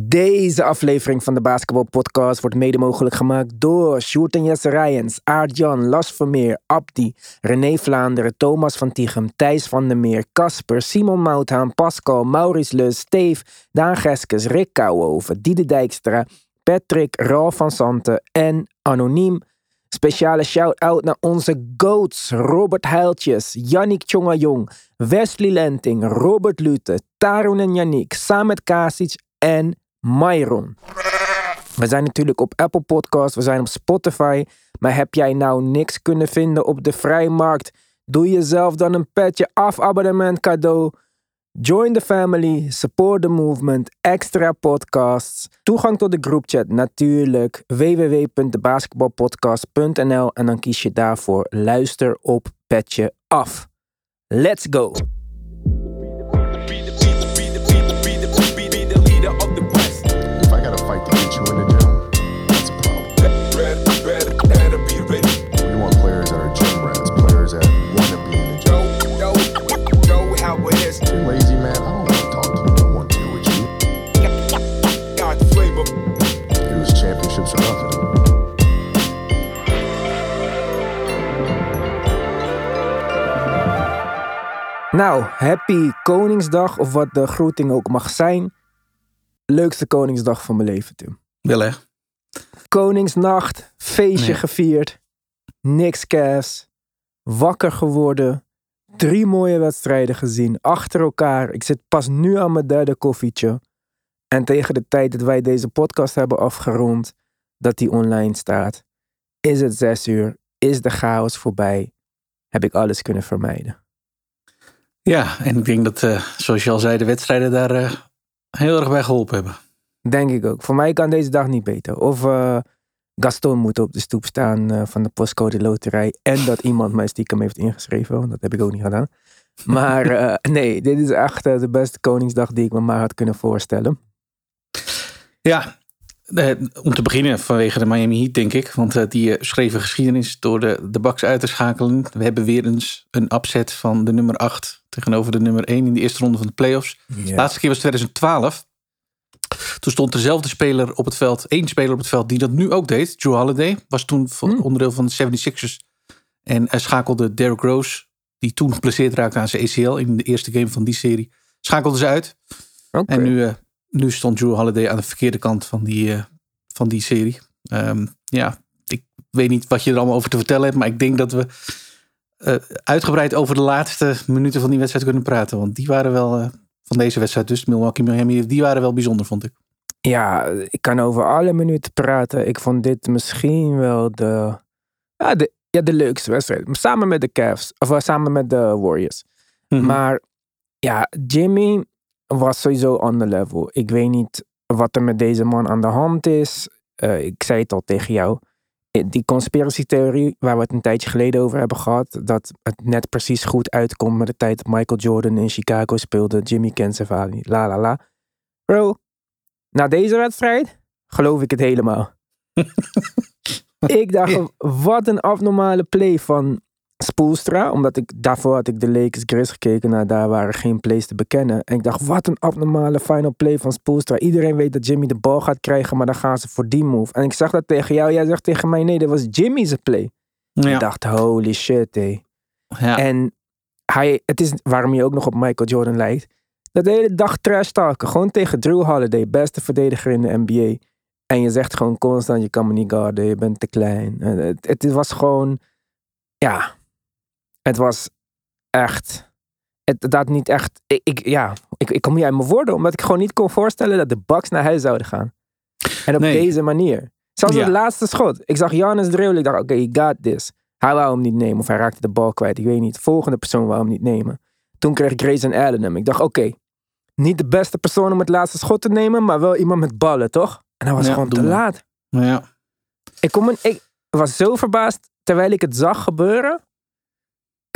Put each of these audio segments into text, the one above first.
Deze aflevering van de Basketball Podcast wordt mede mogelijk gemaakt door Sjoerd en Jesse Rijens, Aart-Jan, Las Vermeer, Abdi, René Vlaanderen, Thomas van Tichem, Thijs van der Meer, Casper, Simon Mouthaan, Pascal, Maurice Lus, Steve, Daan Geskes, Rick Kouwenhoven, Diede Dijkstra, Patrick, Ralf van Santen en Anoniem. Speciale shout-out naar onze GOATs, Robert Heiltjes, Yannick Tjongajong, Wesley Lenting, Robert Lute, Tarun en Yannick, Samet Kasic en Myron. We zijn natuurlijk op Apple Podcasts, we zijn op Spotify. Maar heb jij nou niks kunnen vinden op de vrijmarkt? Doe jezelf dan een petje af abonnement cadeau. Join the family, support the movement, extra podcasts, toegang tot de groupchat natuurlijk, www.debasketbalpodcast.nl en dan kies je daarvoor luister op petje af. Let's go! Nou, happy Koningsdag of wat de groeting ook mag zijn. Leukste Koningsdag van mijn leven, Tim. Wel hè? Koningsnacht, feestje gevierd, niks Cavs, wakker geworden, drie mooie wedstrijden gezien, achter elkaar. Ik zit pas nu aan mijn derde koffietje. En tegen de tijd dat wij deze podcast hebben afgerond, dat die online staat, is het zes uur, is de chaos voorbij, heb ik alles kunnen vermijden. Ja, en ik denk dat, eh, zoals je al zei, de wedstrijden daar eh, heel erg bij geholpen hebben. Denk ik ook. Voor mij kan deze dag niet beter. Of eh, Gaston moet op de stoep staan van de postcode loterij. En dat iemand mij stiekem heeft ingeschreven. Want dat heb ik ook niet gedaan. Maar nee, dit is echt de beste Koningsdag die ik me maar had kunnen voorstellen. Ja, eh, om te beginnen vanwege de Miami Heat, denk ik. Want eh, die eh, schreven geschiedenis door de, de Bucks uit te schakelen. We hebben weer eens een upset van de nummer 8 tegenover de nummer 1 in de eerste ronde van de playoffs. De laatste keer was 2012. Toen stond dezelfde speler op het veld, één speler op het veld die dat nu ook deed. Drew Holiday was toen Hmm. onderdeel van de 76ers. En hij schakelde Derrick Rose, die toen geblesseerd raakte aan zijn ACL in de eerste game van die serie. Schakelde ze uit. En nu, nu stond Drew Holiday aan de verkeerde kant van die, eh, van die serie. Ehm, ja, ik weet niet wat je er allemaal over te vertellen hebt. Maar ik denk dat we eh, uitgebreid over de laatste minuten van die wedstrijd kunnen praten. Want die waren wel, eh, van deze wedstrijd dus, Milwaukee Miami, die waren wel bijzonder, vond ik. Ja, ik kan over alle minuten praten. Ik vond dit misschien wel de, ja, de, ja, de leukste wedstrijd. Samen met de Cavs. Of samen met de Warriors. Mhm. Maar ja, Jimmy was sowieso on the level. Ik weet niet wat er met deze man aan de hand is. Eh, ik zei het al tegen jou. Eh, Die conspiracy-theorie waar we het een tijdje geleden over hebben gehad. Dat het net precies goed uitkomt met de tijd dat Michael Jordan in Chicago speelde. Jimmy niet. La la la. Bro, na deze wedstrijd geloof ik het helemaal. ik dacht, wat een abnormale play van Spoelstra. Omdat ik daarvoor had ik de Lakers Grizz gekeken. Nou, daar waren geen plays te bekennen. En ik dacht, wat een abnormale final play van Spoelstra. Iedereen weet dat Jimmy de bal gaat krijgen, maar dan gaan ze voor die move. En ik zag dat tegen jou. Jij zegt tegen mij, nee, dat was Jimmy's play. Ik dacht, holy shit, hé. Ja. En hij, het is waarom je ook nog op Michael Jordan lijkt. Dat de hele dag trash talken. Gewoon tegen Drew Holiday, beste verdediger in de NBA. En je zegt gewoon constant, je kan me niet guarden, je bent te klein. Het, het was gewoon, ja, het was echt, het dat niet echt, ik, ik, ja, ik, ik kom niet uit mijn woorden, omdat ik gewoon niet kon voorstellen dat de Bucks naar huis zouden gaan. En op Nee. deze manier. Zelfs Ja. het laatste schot. Ik zag Giannis dribbelen, ik dacht, oké, you got this. Hij wou hem niet nemen of hij raakte de bal kwijt. Ik weet niet. De volgende persoon wou hem niet nemen. Toen kreeg Grayson Allen hem. Ik dacht, oké, niet de beste persoon om het laatste schot te nemen, maar wel iemand met ballen, toch? En dat was Ja, gewoon te laat. ja. Ik, kon me, ik was zo verbaasd terwijl ik het zag gebeuren.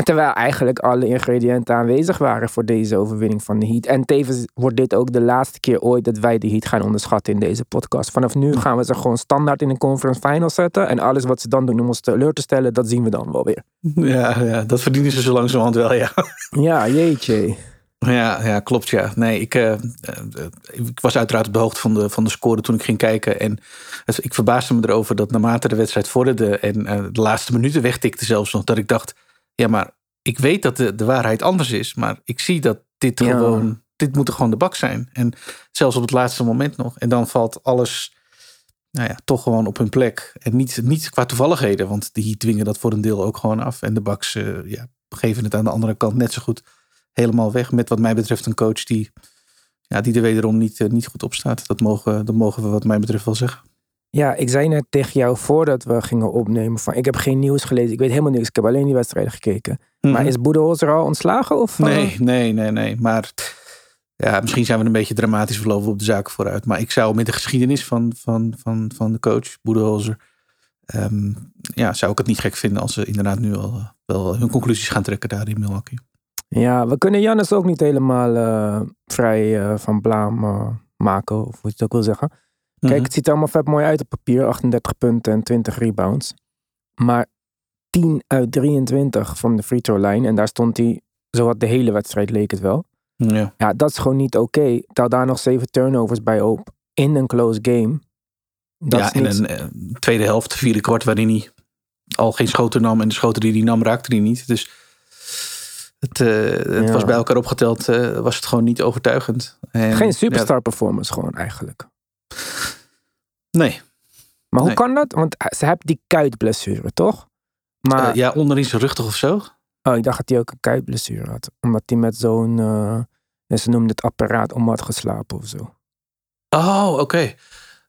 Terwijl eigenlijk alle ingrediënten aanwezig waren voor deze overwinning van de Heat. En tevens wordt dit ook de laatste keer ooit dat wij de Heat gaan onderschatten in deze podcast. Vanaf nu gaan we ze gewoon standaard in een conference final zetten. En alles wat ze dan doen om ons teleur te stellen, dat zien we dan wel weer. Ja, ja, dat verdienen ze zo langzamerhand wel, ja. Ja, jeetje. Ja, ja, klopt ja. Nee, ik, eh, eh, ik was uiteraard op de hoogte van de, van de score toen ik ging kijken. En het- ik verbaasde me erover dat naarmate de wedstrijd vorderde en eh, de laatste minuten wegtikte zelfs nog, dat ik dacht, ja, maar ik weet dat de, de waarheid anders is, maar ik zie dat dit Ja. gewoon, dit moet gewoon de bak zijn. En zelfs op het laatste moment nog. En dan valt alles, nou ja, toch gewoon op hun plek. En niet, niet qua toevalligheden, want die dwingen dat voor een deel ook gewoon af. En de baks, eh, ja, geven het aan de andere kant net zo goed helemaal weg. Met wat mij betreft een coach die, ja, die er wederom niet, eh, niet goed op staat. Dat mogen, dat mogen we wat mij betreft wel zeggen. Ja, ik zei net tegen jou voordat we gingen opnemen van ik heb geen nieuws gelezen. Ik weet helemaal niks. Ik heb alleen die wedstrijden gekeken. Maar is Boedeholzer al ontslagen? Of, eh? Mhm. Nee, nee, nee, nee. Maar ja, misschien zijn we een beetje dramatisch verlopen op de zaken vooruit. Maar ik zou met de geschiedenis van, van, van, van de coach, Boedeholzer, ehm, ja, zou ik het niet gek vinden als ze inderdaad nu al eh, wel hun conclusies gaan trekken daar in Milwaukee. Ja, we kunnen Jannes ook niet helemaal eh, vrij van blaam maken. Of hoe je het ook wil zeggen. Kijk, Mhm. het ziet er allemaal vet mooi uit op papier. 38 punten en 20 rebounds. Maar 10 uit 23 van de free throw line. En daar stond hij zowat de hele wedstrijd leek het wel. Ja. Ja, dat is gewoon niet oké. Tel daar nog 7 turnovers bij op. In een close game. Dat ja, en niet... een eh, tweede helft, vierde kwart, waarin hij al geen schoten nam. En de schoten die hij nam, raakte hij niet. Dus het, eh, het Ja. was bij elkaar opgeteld, eh, was het gewoon niet overtuigend. En, Geen superstar performance gewoon eigenlijk. Nee, Maar hoe Nee. kan dat? Want ze hebben die kuitblessure, toch? Maar Eh, ja, onderin zijn rug toch of zo? oh, ik dacht dat hij ook een kuitblessure had. Omdat hij met zo'n, eh, ja, ze noemden het apparaat om had geslapen of zo. Oh, oké.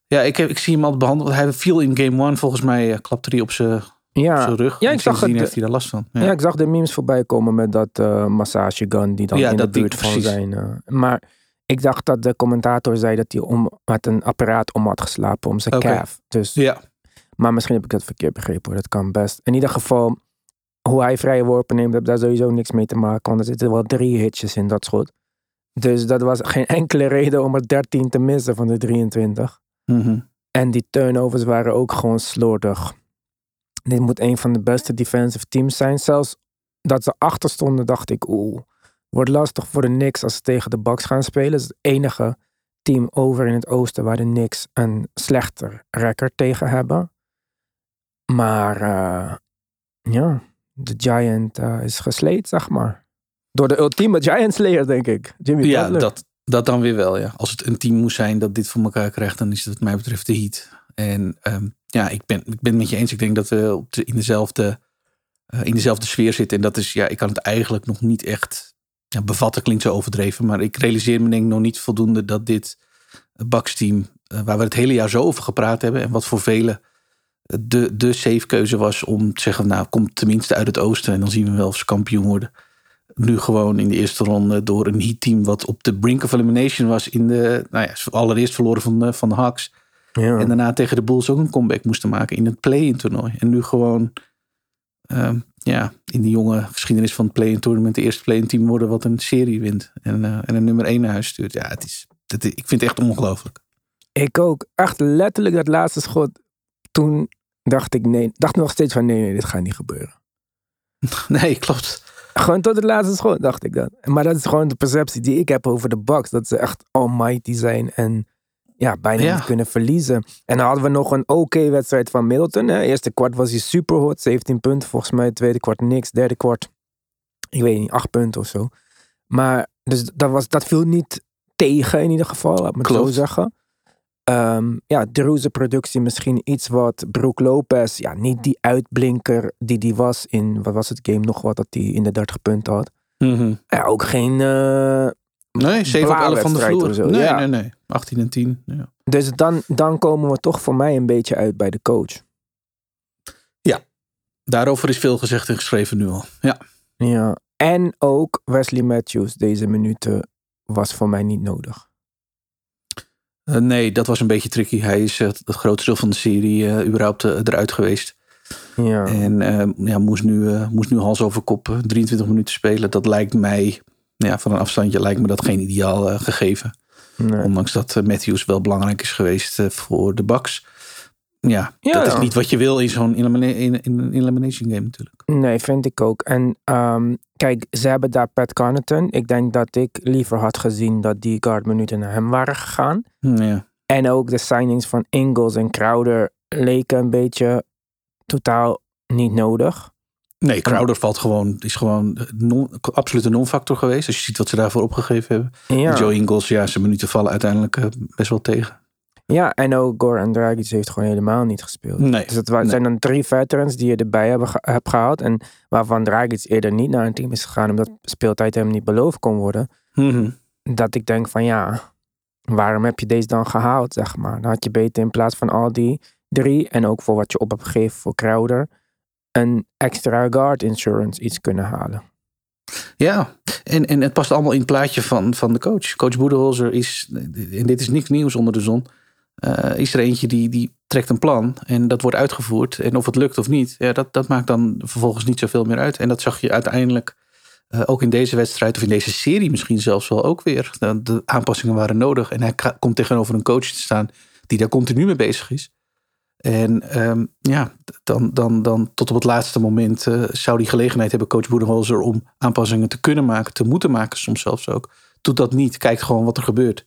Ja, ik, heb, ik zie hem al behandeld. Hij viel in game one, volgens mij eh, klapte hij op zijn Ja, rug. ja, ik zag het, heeft hij daar last van. ja. Ja. ik zag de memes voorbij komen met dat eh massagegun die dan Ja, in dat de buurt van precies. zijn. eh, maar ik dacht dat de commentator zei dat hij om, met een apparaat om had geslapen om zijn Oké. calf. Dus ja. Maar misschien heb ik het verkeerd begrepen hoor. Dat kan best. In ieder geval, hoe hij vrije worpen neemt, heb daar sowieso niks mee te maken. Want er zitten wel drie hitjes in dat schot. Dus dat was geen enkele reden om er 13 te missen van de 23. Mhm. En die turnovers waren ook gewoon slordig. Dit moet een van de beste defensive teams zijn. Zelfs dat ze achter stonden, dacht ik, oeh, wordt lastig voor de Knicks als ze tegen de Bucks gaan spelen. Het is het enige team over in het oosten waar de Knicks een slechter record tegen hebben. Maar eh, ja, de Giant eh, is gesleed, zeg maar. Door de ultieme Giant Slayer, denk ik. Jimmy Ja, Butler. dat, dat dan weer wel. Ja. Als het een team moest zijn dat dit voor elkaar krijgt, dan is het wat mij betreft de Heat. En ehm, ja, ik ben, ik ben het met je eens. Ik denk dat we op de, in, dezelfde, eh, in dezelfde sfeer zitten. En dat is, ja, ik kan het eigenlijk nog niet echt ja, bevatten, klinkt zo overdreven. Maar ik realiseer me denk ik nog niet voldoende dat dit baksteam, eh, waar we het hele jaar zo over gepraat hebben. En wat voor velen eh, de, de safe keuze was om te zeggen, nou kom tenminste uit het oosten. En dan zien we wel of ze kampioen worden nu gewoon in de eerste ronde door een Heat-team wat op de brink of elimination was in de, nou ja, allereerst verloren van de, van de Hawks. Ja. En daarna tegen de Bulls ook een comeback moesten maken in het play-in toernooi. En nu gewoon, ehm, ja, in die jonge geschiedenis van het play-in tournament de eerste play-in team worden wat een serie wint. En, eh, en een nummer 1 naar huis stuurt. Ja, het is, het, ik vind het echt ongelooflijk. Ik ook. Echt letterlijk dat laatste schot. Toen dacht ik nee. Dacht nog steeds van nee, nee, dit gaat niet gebeuren. Nee, klopt. Gewoon tot het laatste schot dacht ik dat. Maar dat is gewoon de perceptie die ik heb over de Bucks. Dat ze echt almighty zijn en ja, bijna Ja. niet kunnen verliezen. En dan hadden we nog een oké wedstrijd van Middleton. Hè. Eerste kwart was hij super hot. 17 punten volgens mij. Tweede kwart niks. Derde kwart, ik weet niet, 8 punten of zo. Maar dus dat, was, dat viel niet tegen in ieder geval. Laat me zo zeggen. Ehm, ja, Drew's productie misschien iets wat Brook Lopez, ja, niet die uitblinker die die was in, wat was het game nog wat, dat hij in de 30 punten had. Mhm. Ja, ook geen, eh, Nee, 7 op 11 van de vloer. zo, nee, ja. nee, nee. 18 en 10. Ja. dus dan, dan komen we toch voor mij een beetje uit bij de coach. Daarover is veel gezegd en geschreven nu al. Ja. Ja, en ook Wesley Matthews, deze minuten was voor mij niet nodig. Eh, nee, dat was een beetje tricky. Hij is eh, het grootste deel van de serie eh, überhaupt eruit geweest. Ja, En ja, moest, nu, moest nu hals over kop eh, 23 minuten spelen. Dat lijkt mij, ja, van een afstandje lijkt me dat geen ideaal eh, gegeven. nee. Ondanks dat eh, Matthews wel belangrijk is geweest eh, voor de Bucks. Ja, Ja, dat is niet wat je wil in zo'n elimina- in, in een elimination game natuurlijk. Nee, vind ik ook. En ehm, kijk, ze hebben daar Pat Connaughton. Ik denk dat ik liever had gezien dat die guardminuten naar hem waren gegaan. Ja. En ook de signings van Ingles en Crowder leken een beetje totaal niet nodig. Nee, Crowder valt gewoon, is gewoon non, absoluut een non-factor geweest. Als je ziet wat ze daarvoor opgegeven hebben. Ja, Joe Ingles, ja, zijn minuten vallen uiteindelijk eh, best wel tegen. ja en ook Goran Dragic heeft gewoon helemaal niet gespeeld. Nee, Dus het nee. zijn dan drie veterans die je erbij hebben ge- hebt gehaald. En waarvan Dragic eerder niet naar een team is gegaan omdat speeltijd hem niet beloofd kon worden. Mhm. Dat ik denk van ja, waarom heb je deze dan gehaald, zeg maar. Dan had je beter in plaats van al die drie en ook voor wat je op hebt gegeven voor Crowder, een extra guard insurance iets kunnen halen. Ja, en, en het past allemaal in het plaatje van, van de coach. Coach Boedenholzer is, en dit is niks nieuws onder de zon, eh, is er eentje die, die trekt een plan en dat wordt uitgevoerd. En of het lukt of niet, ja, dat, dat maakt dan vervolgens niet zoveel meer uit. En dat zag je uiteindelijk eh, ook in deze wedstrijd, of in deze serie misschien zelfs wel ook weer. De, aanpassingen waren nodig en hij komt tegenover een coach te staan die daar continu mee bezig is. En ehm, ja, dan, dan, dan tot op het laatste moment eh, zou die gelegenheid hebben, coach Boedenholzer, om aanpassingen te kunnen maken, te moeten maken, soms zelfs ook. Doet dat niet, kijkt gewoon wat er gebeurt.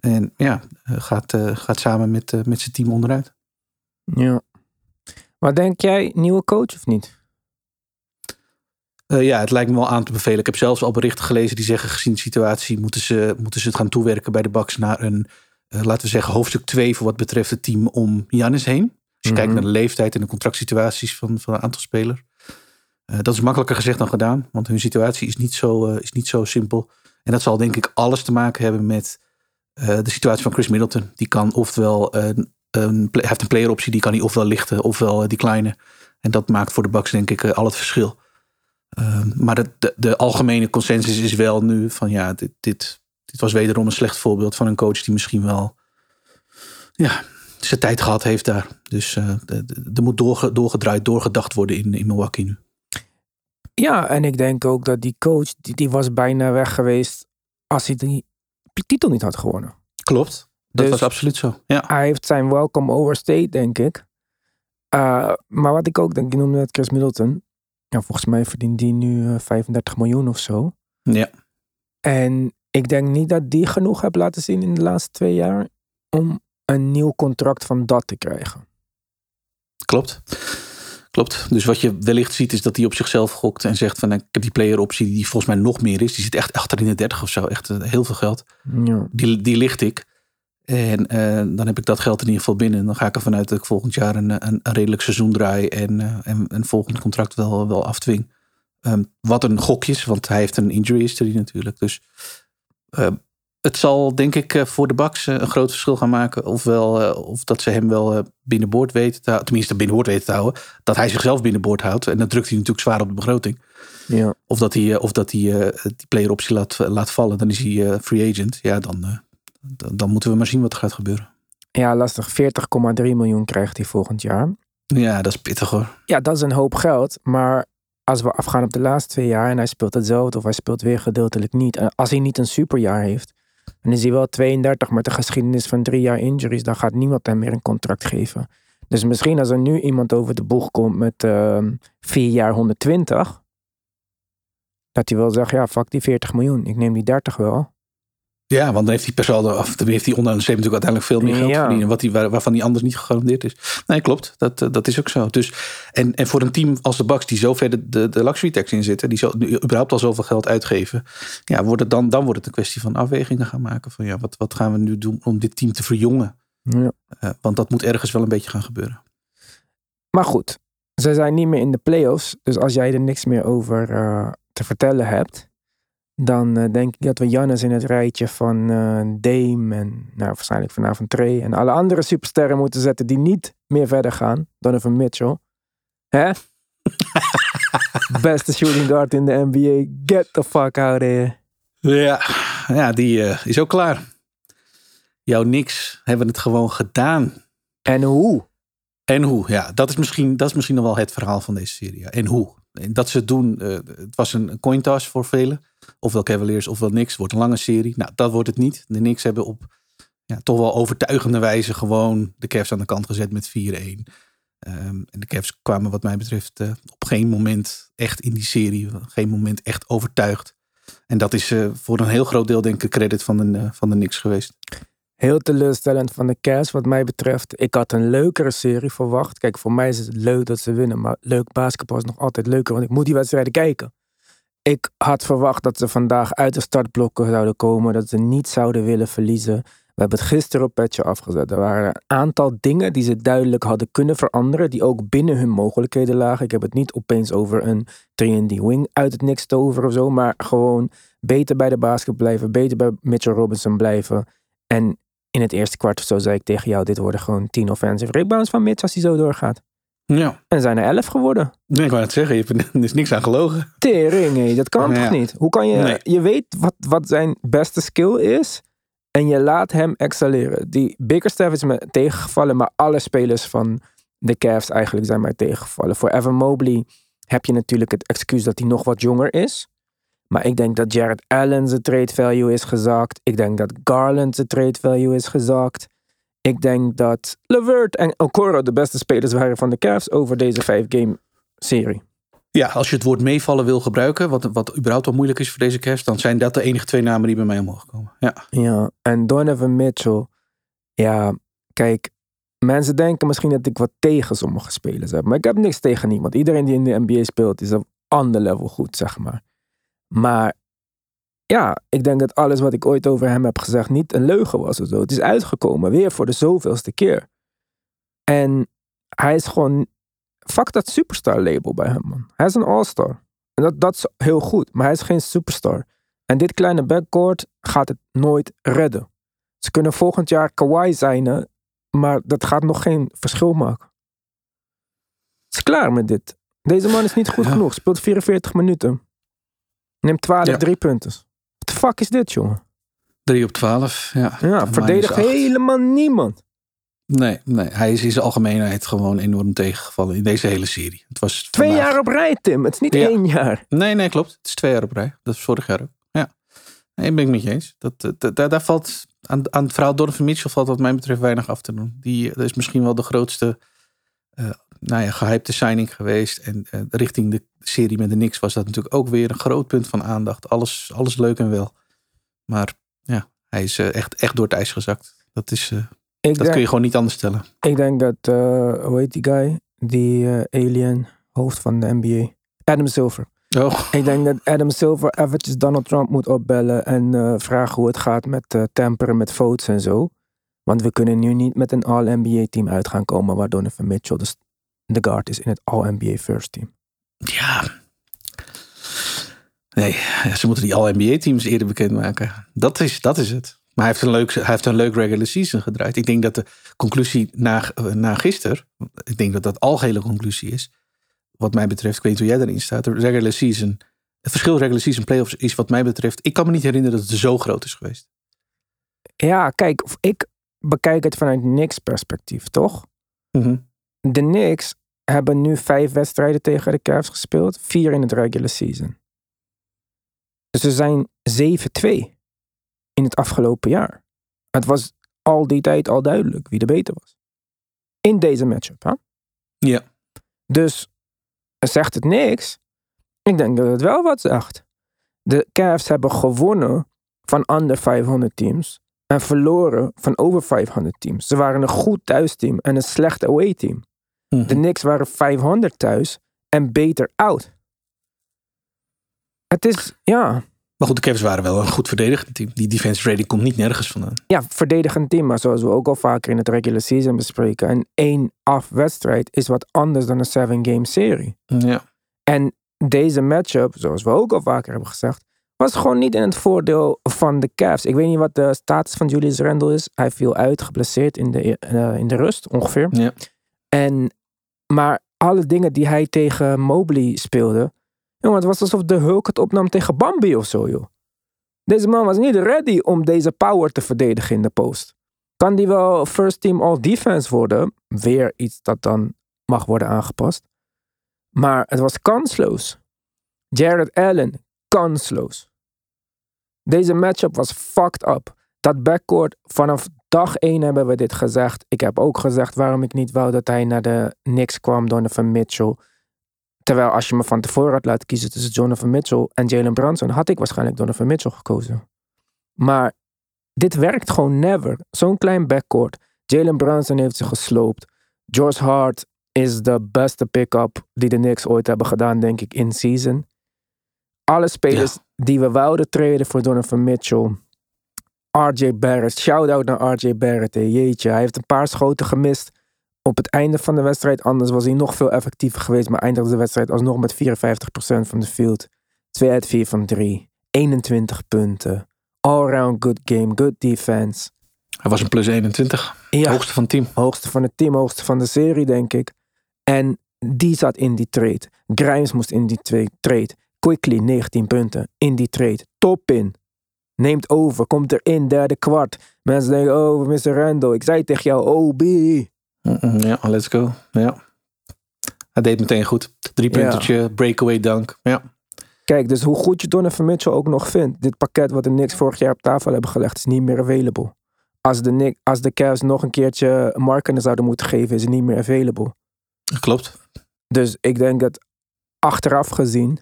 En ja, eh, gaat, eh, gaat samen met, met zijn team onderuit. Ja. Maar denk jij, nieuwe coach of niet? Ja, het lijkt me wel aan te bevelen. Ik heb zelfs al berichten gelezen die zeggen, gezien de situatie, moeten ze, moeten ze het gaan toewerken bij de Bucks naar een, laten we zeggen, hoofdstuk 2 voor wat betreft het team om Jannis heen. Als je Mhm. kijkt naar de leeftijd en de contractsituaties van, van een aantal spelers. Eh, dat is makkelijker gezegd dan gedaan, want hun situatie is niet zo, eh, is niet zo simpel. En dat zal denk ik alles te maken hebben met eh, de situatie van Chris Middleton. Die kan oftewel, een, een, play- heeft een player optie, die kan hij ofwel lichten ofwel eh, declinen. En dat maakt voor de Bucks denk ik eh, al het verschil. Ehm, maar de, de, de algemene consensus is wel nu van ja, dit, dit, dit was wederom een slecht voorbeeld van een coach die misschien wel ja, zijn tijd gehad heeft daar. Dus eh, er moet doorge- doorgedraaid, doorgedacht worden in, in Milwaukee nu. Ja, en ik denk ook dat die coach, die, die was bijna weg geweest als hij die titel niet had gewonnen. Klopt. Dat Dus- was absoluut zo. Ja. Hij heeft zijn welcome overstayed, denk ik. Uh, maar wat ik ook denk, je noemde net Chris Middleton. Ja, volgens mij verdient die nu uh, 35 miljoen of zo. ja. En ik denk niet dat die genoeg heeft laten zien in de laatste twee jaar om een nieuw contract van dat te krijgen. Klopt. Klopt. Dus wat je wellicht ziet is dat hij op zichzelf gokt en zegt van ik heb die player optie die volgens mij nog meer is. Die zit echt achter in de 30 of zo. Echt eh, heel veel geld. Ja. Die, die licht ik. En eh, dan heb ik dat geld in ieder geval binnen. Dan ga ik ervan uit dat ik volgend jaar een, een, een redelijk seizoen draai en, eh, en een volgend contract wel, wel afdwing. Ehm, wat een gok is, want hij heeft een injury history natuurlijk. Dus het zal denk ik eh, voor de Bucks eh, een groot verschil gaan maken. Ofwel, eh, of dat ze hem wel eh, binnenboord weten te houden. Tenminste binnenboord weten te houden. Dat hij zichzelf binnenboord houdt. En dan drukt hij natuurlijk zwaar op de begroting. Ja. Of dat hij, eh, of dat hij eh, die player optie laat, laat vallen. Dan is hij eh, free agent. Ja, dan, eh, dan, dan moeten we maar zien wat er gaat gebeuren. ja, lastig. 40,3 miljoen krijgt hij volgend jaar. Ja, dat is pittig hoor. Ja, dat is een hoop geld. Maar als we afgaan op de laatste twee jaar en hij speelt hetzelfde of hij speelt weer gedeeltelijk niet. En als hij niet een superjaar heeft, dan is hij wel 32 met een geschiedenis van drie jaar injuries. Dan gaat niemand hem meer een contract geven. Dus misschien als er nu iemand over de boeg komt met ehm vier jaar 120, dat hij wel zegt, ja, fuck die 40 miljoen. Ik neem die 30 wel. Ja, want dan heeft hij per saldo, of dan heeft hij onder de streep natuurlijk uiteindelijk veel meer geld Ja. verdienen. Wat waar- waarvan hij anders niet gegarandeerd is. Nee, klopt. Dat, eh, dat is ook zo. Dus, en, en voor een team als de Bucks die zo ver de, de, de luxury tax in zitten. Die zo, nu überhaupt al zoveel geld uitgeven. Ja, wordt het dan, dan wordt het een kwestie van afwegingen gaan maken. Van ja, wat, wat gaan we nu doen om dit team te verjongen? Ja. Eh, want dat moet ergens wel een beetje gaan gebeuren. Maar goed, ze zijn niet meer in de playoffs. Dus als jij er niks meer over eh, te vertellen hebt, dan eh, denk ik dat we Jannes in het rijtje van eh, Dame en nou, waarschijnlijk vanavond Trey en alle andere supersterren moeten zetten die niet meer verder gaan. Donovan Mitchell. Hè? Beste shooting guard in de NBA. Get the fuck out of here. Ja, ja die eh, is ook klaar. Jouw niks hebben het gewoon gedaan. En hoe? En hoe? Ja, dat is misschien, dat is misschien nog wel het verhaal van deze serie. ja. En hoe? Dat ze het doen, eh, het was een coin toss voor velen. Ofwel Cavaliers, ofwel niks. Wordt een lange serie. Nou, dat wordt het niet. De Knicks hebben op ja, toch wel overtuigende wijze gewoon de Cavs aan de kant gezet met 4-1. Ehm, en de Cavs kwamen wat mij betreft eh, op geen moment echt in die serie, geen moment echt overtuigd. En dat is eh, voor een heel groot deel denk ik credit van de, van de Knicks geweest. Heel teleurstellend van de Cavs wat mij betreft. Ik had een leukere serie verwacht. Kijk, voor mij is het leuk dat ze winnen. Maar leuk basketbal is nog altijd leuker. Want ik moet die wedstrijden kijken. Ik had verwacht dat ze vandaag uit de startblokken zouden komen. Dat ze niet zouden willen verliezen. We hebben het gisteren op Petje afgezet. Er waren een aantal dingen die ze duidelijk hadden kunnen veranderen. Die ook binnen hun mogelijkheden lagen. Ik heb het niet opeens over een 3D-wing uit het niks toveren of zo. Maar gewoon beter bij de basket blijven. Beter bij Mitchell Robinson blijven. En in het eerste kwart of zo zei ik tegen jou: dit worden gewoon 10 offensive rebounds van Mitch als hij zo doorgaat. Ja, En zijn er 11 geworden. ik wou het zeggen, je hebt er is niks aan gelogen. Tering, hé, dat kan Ja. toch niet? Hoe kan je. Nee. Je weet wat, wat zijn beste skill is. En je laat hem excelleren. Die Bickerstaff is me tegengevallen, maar alle spelers van de Cavs eigenlijk zijn mij tegengevallen. Voor Evan Mobley heb je natuurlijk het excuus dat hij nog wat jonger is. Maar ik denk dat Jared Allen zijn trade value is gezakt. Ik denk dat Garland zijn trade value is gezakt. Ik denk dat Levert en Okoro de beste spelers waren van de Cavs over deze vijf game serie. Ja, als je het woord meevallen wil gebruiken, wat, wat überhaupt wel moeilijk is voor deze Cavs, dan zijn dat de enige twee namen die bij mij omhoog komen. Ja, Ja, en Donovan Mitchell. Ja, kijk, mensen denken misschien dat ik wat tegen sommige spelers heb. Maar ik heb niks tegen niemand. Iedereen die in de NBA speelt is op ander level goed, zeg maar. Maar ja, ik denk dat alles wat ik ooit over hem heb gezegd niet een leugen was of zo. Het is uitgekomen, weer voor de zoveelste keer. En hij is gewoon... Fuck dat superstar label bij hem, man. Hij is een all-star. En dat, dat is heel goed, maar hij is geen superstar. En dit kleine backcourt gaat het nooit redden. Ze kunnen volgend jaar Kawhi zijn, maar dat gaat nog geen verschil maken. Het is klaar met dit. Deze man is niet goed Ja. genoeg. Speelt 44 minuten. Neemt 12 Ja. drie punten. What the fuck is dit, jongen? 3 op 12. Ja, Ja, verdedigt helemaal niemand. Nee, nee, hij is in zijn algemeenheid gewoon enorm tegengevallen in deze hele serie. Het was Twee vandaag- jaar op rij, Tim. Het is niet Ja. één jaar. Nee, nee, klopt. Het is twee jaar op rij. Dat is vorig jaar ook. Ja. Nee, ben ik met je eens. Dat, dat, dat- daar, daar valt aan, aan het verhaal Donovan Mitchell valt wat mij betreft weinig af te doen. Die dat is misschien wel de grootste eh nou ja, gehypte signing geweest. En eh, richting de serie met de Knicks was dat natuurlijk ook weer een groot punt van aandacht. Alles, alles leuk en wel. Maar ja, hij is eh, echt, echt door het ijs gezakt. Dat, is, eh, dat denk, kun je gewoon niet anders stellen. ik denk dat, hoe heet die guy? Die alien hoofd van de NBA. Adam Silver. Oh, Ik denk dat Adam Silver eventjes Donald Trump moet opbellen en vragen hoe het gaat met temperen met votes en zo. Want we kunnen nu niet met een All-NBA team uit gaan komen waar Donovan Mitchell de, de guard is in het All-NBA First Team. ja. Nee, ze moeten die All-NBA-teams eerder bekendmaken. Dat is, dat is het. Maar hij heeft, een leuk, hij heeft een leuk regular season gedraaid. Ik denk dat de conclusie na, na gisteren, ik denk dat dat algehele conclusie is. Wat mij betreft, ik weet niet hoe jij erin staat. De regular season, het verschil regular season playoffs is wat mij betreft, ik kan me niet herinneren dat het zo groot is geweest. Ja, kijk, ik bekijk het vanuit Knicks perspectief, toch? De Knicks hebben nu vijf wedstrijden tegen de Cavs gespeeld, vier in het regular season. Dus ze zijn 7-2 in het afgelopen jaar. Het was al die tijd al duidelijk wie de beter was. In deze matchup, hè? Ja. Dus zegt het niks? Ik denk dat het wel wat zegt. De Cavs hebben gewonnen van under 500 teams en verloren van over 500 teams. Ze waren een goed thuisteam en een slecht away team. Mhm. De Knicks waren 500 thuis en beter out. Het is, ja, Maar goed, de Cavs waren wel een goed verdedigend team. Die defense rating komt niet nergens vandaan. ja, verdedigend team, maar zoals we ook al vaker in het regular season bespreken, een één af wedstrijd is wat anders dan een seven game serie. Ja. En deze matchup, zoals we ook al vaker hebben gezegd, was gewoon niet in het voordeel van de Cavs. Ik weet niet wat de status van Julius Randle is. Hij viel uit, geblesseerd in de, eh, in de rust ongeveer. Ja. En, maar alle dingen die hij tegen Mobley speelde, jongen, het was alsof de Hulk het opnam tegen Bambi of zo, joh. Deze man was niet ready om deze power te verdedigen in de post. Kan die wel first team all defense worden? Weer iets dat dan mag worden aangepast. Maar het was kansloos. Jared Allen, kansloos. Deze matchup was fucked up. Dat backcourt vanaf dag één hebben we dit gezegd. Ik heb ook gezegd waarom ik niet wou dat hij naar de Knicks kwam, Donovan Mitchell. Terwijl als je me van tevoren had laten kiezen tussen Donovan Mitchell en Jalen Brunson, had ik waarschijnlijk Donovan Mitchell gekozen. Maar dit werkt gewoon never. Zo'n klein backcourt. Jalen Brunson heeft zich gesloopt. George Hart is de beste pick-up die de Knicks ooit hebben gedaan, denk ik, in season. Alle spelers die we wouden treden voor Donovan Mitchell. RJ Barrett. Shout-out naar RJ Barrett. hè. Jeetje, hij heeft een paar schoten gemist op het einde van de wedstrijd. Anders was hij nog veel effectiever geweest. Maar eindigde de wedstrijd alsnog met 54% van de field. 2 uit 4 van 3. 21 punten. All-round good game. Good defense. Hij was een plus 21. Ja. Hoogste van het team. Hoogste van het team, hoogste van de serie, denk ik. En die zat in die trade. Grimes moest in die tra- trade. Quickly 19 punten in die trade. Top in. Neemt over, komt erin, derde kwart. Mensen denken, oh, Mr. Randall. Ik zei tegen jou, OB. Ja, let's go. Ja. Hij deed meteen goed. Drie Ja. puntertje, breakaway dunk. Ja. Kijk, dus hoe goed je Donovan Mitchell ook nog vindt. Dit pakket wat de Knicks vorig jaar op tafel hebben gelegd, is niet meer available. Als de, Knick- als de Cavs nog een keertje markenen zouden moeten geven, is het niet meer available. Klopt. Dus ik denk dat achteraf gezien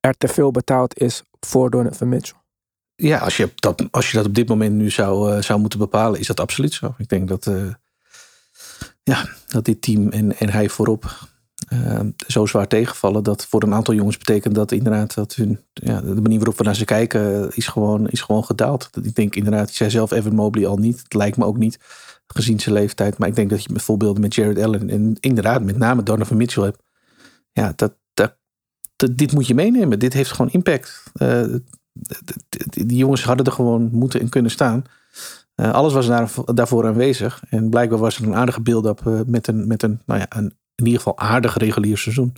er te veel betaald is voor Donovan Mitchell. Ja, als je dat, als je dat op dit moment nu zou, eh, zou moeten bepalen, is dat absoluut zo. Ik denk dat, eh, ja, dat dit team en, en hij voorop eh, zo zwaar tegenvallen. Dat voor een aantal jongens betekent dat inderdaad dat hun, ja, de manier waarop we naar ze kijken is gewoon, is gewoon gedaald. Ik denk inderdaad, zei zelf Evan Mobley al niet. Het lijkt me ook niet, gezien zijn leeftijd. Maar ik denk dat je met voorbeelden met Jared Allen en inderdaad met name Donovan Mitchell hebt. Ja, dat, dat, dit moet je meenemen. Dit heeft gewoon impact. D- die jongens hadden er gewoon moeten en kunnen staan. Eh, alles was daar, daarvoor aanwezig. En blijkbaar was er een aardige build-up eh, met, een, met een, nou ja, een in ieder geval aardig regulier seizoen.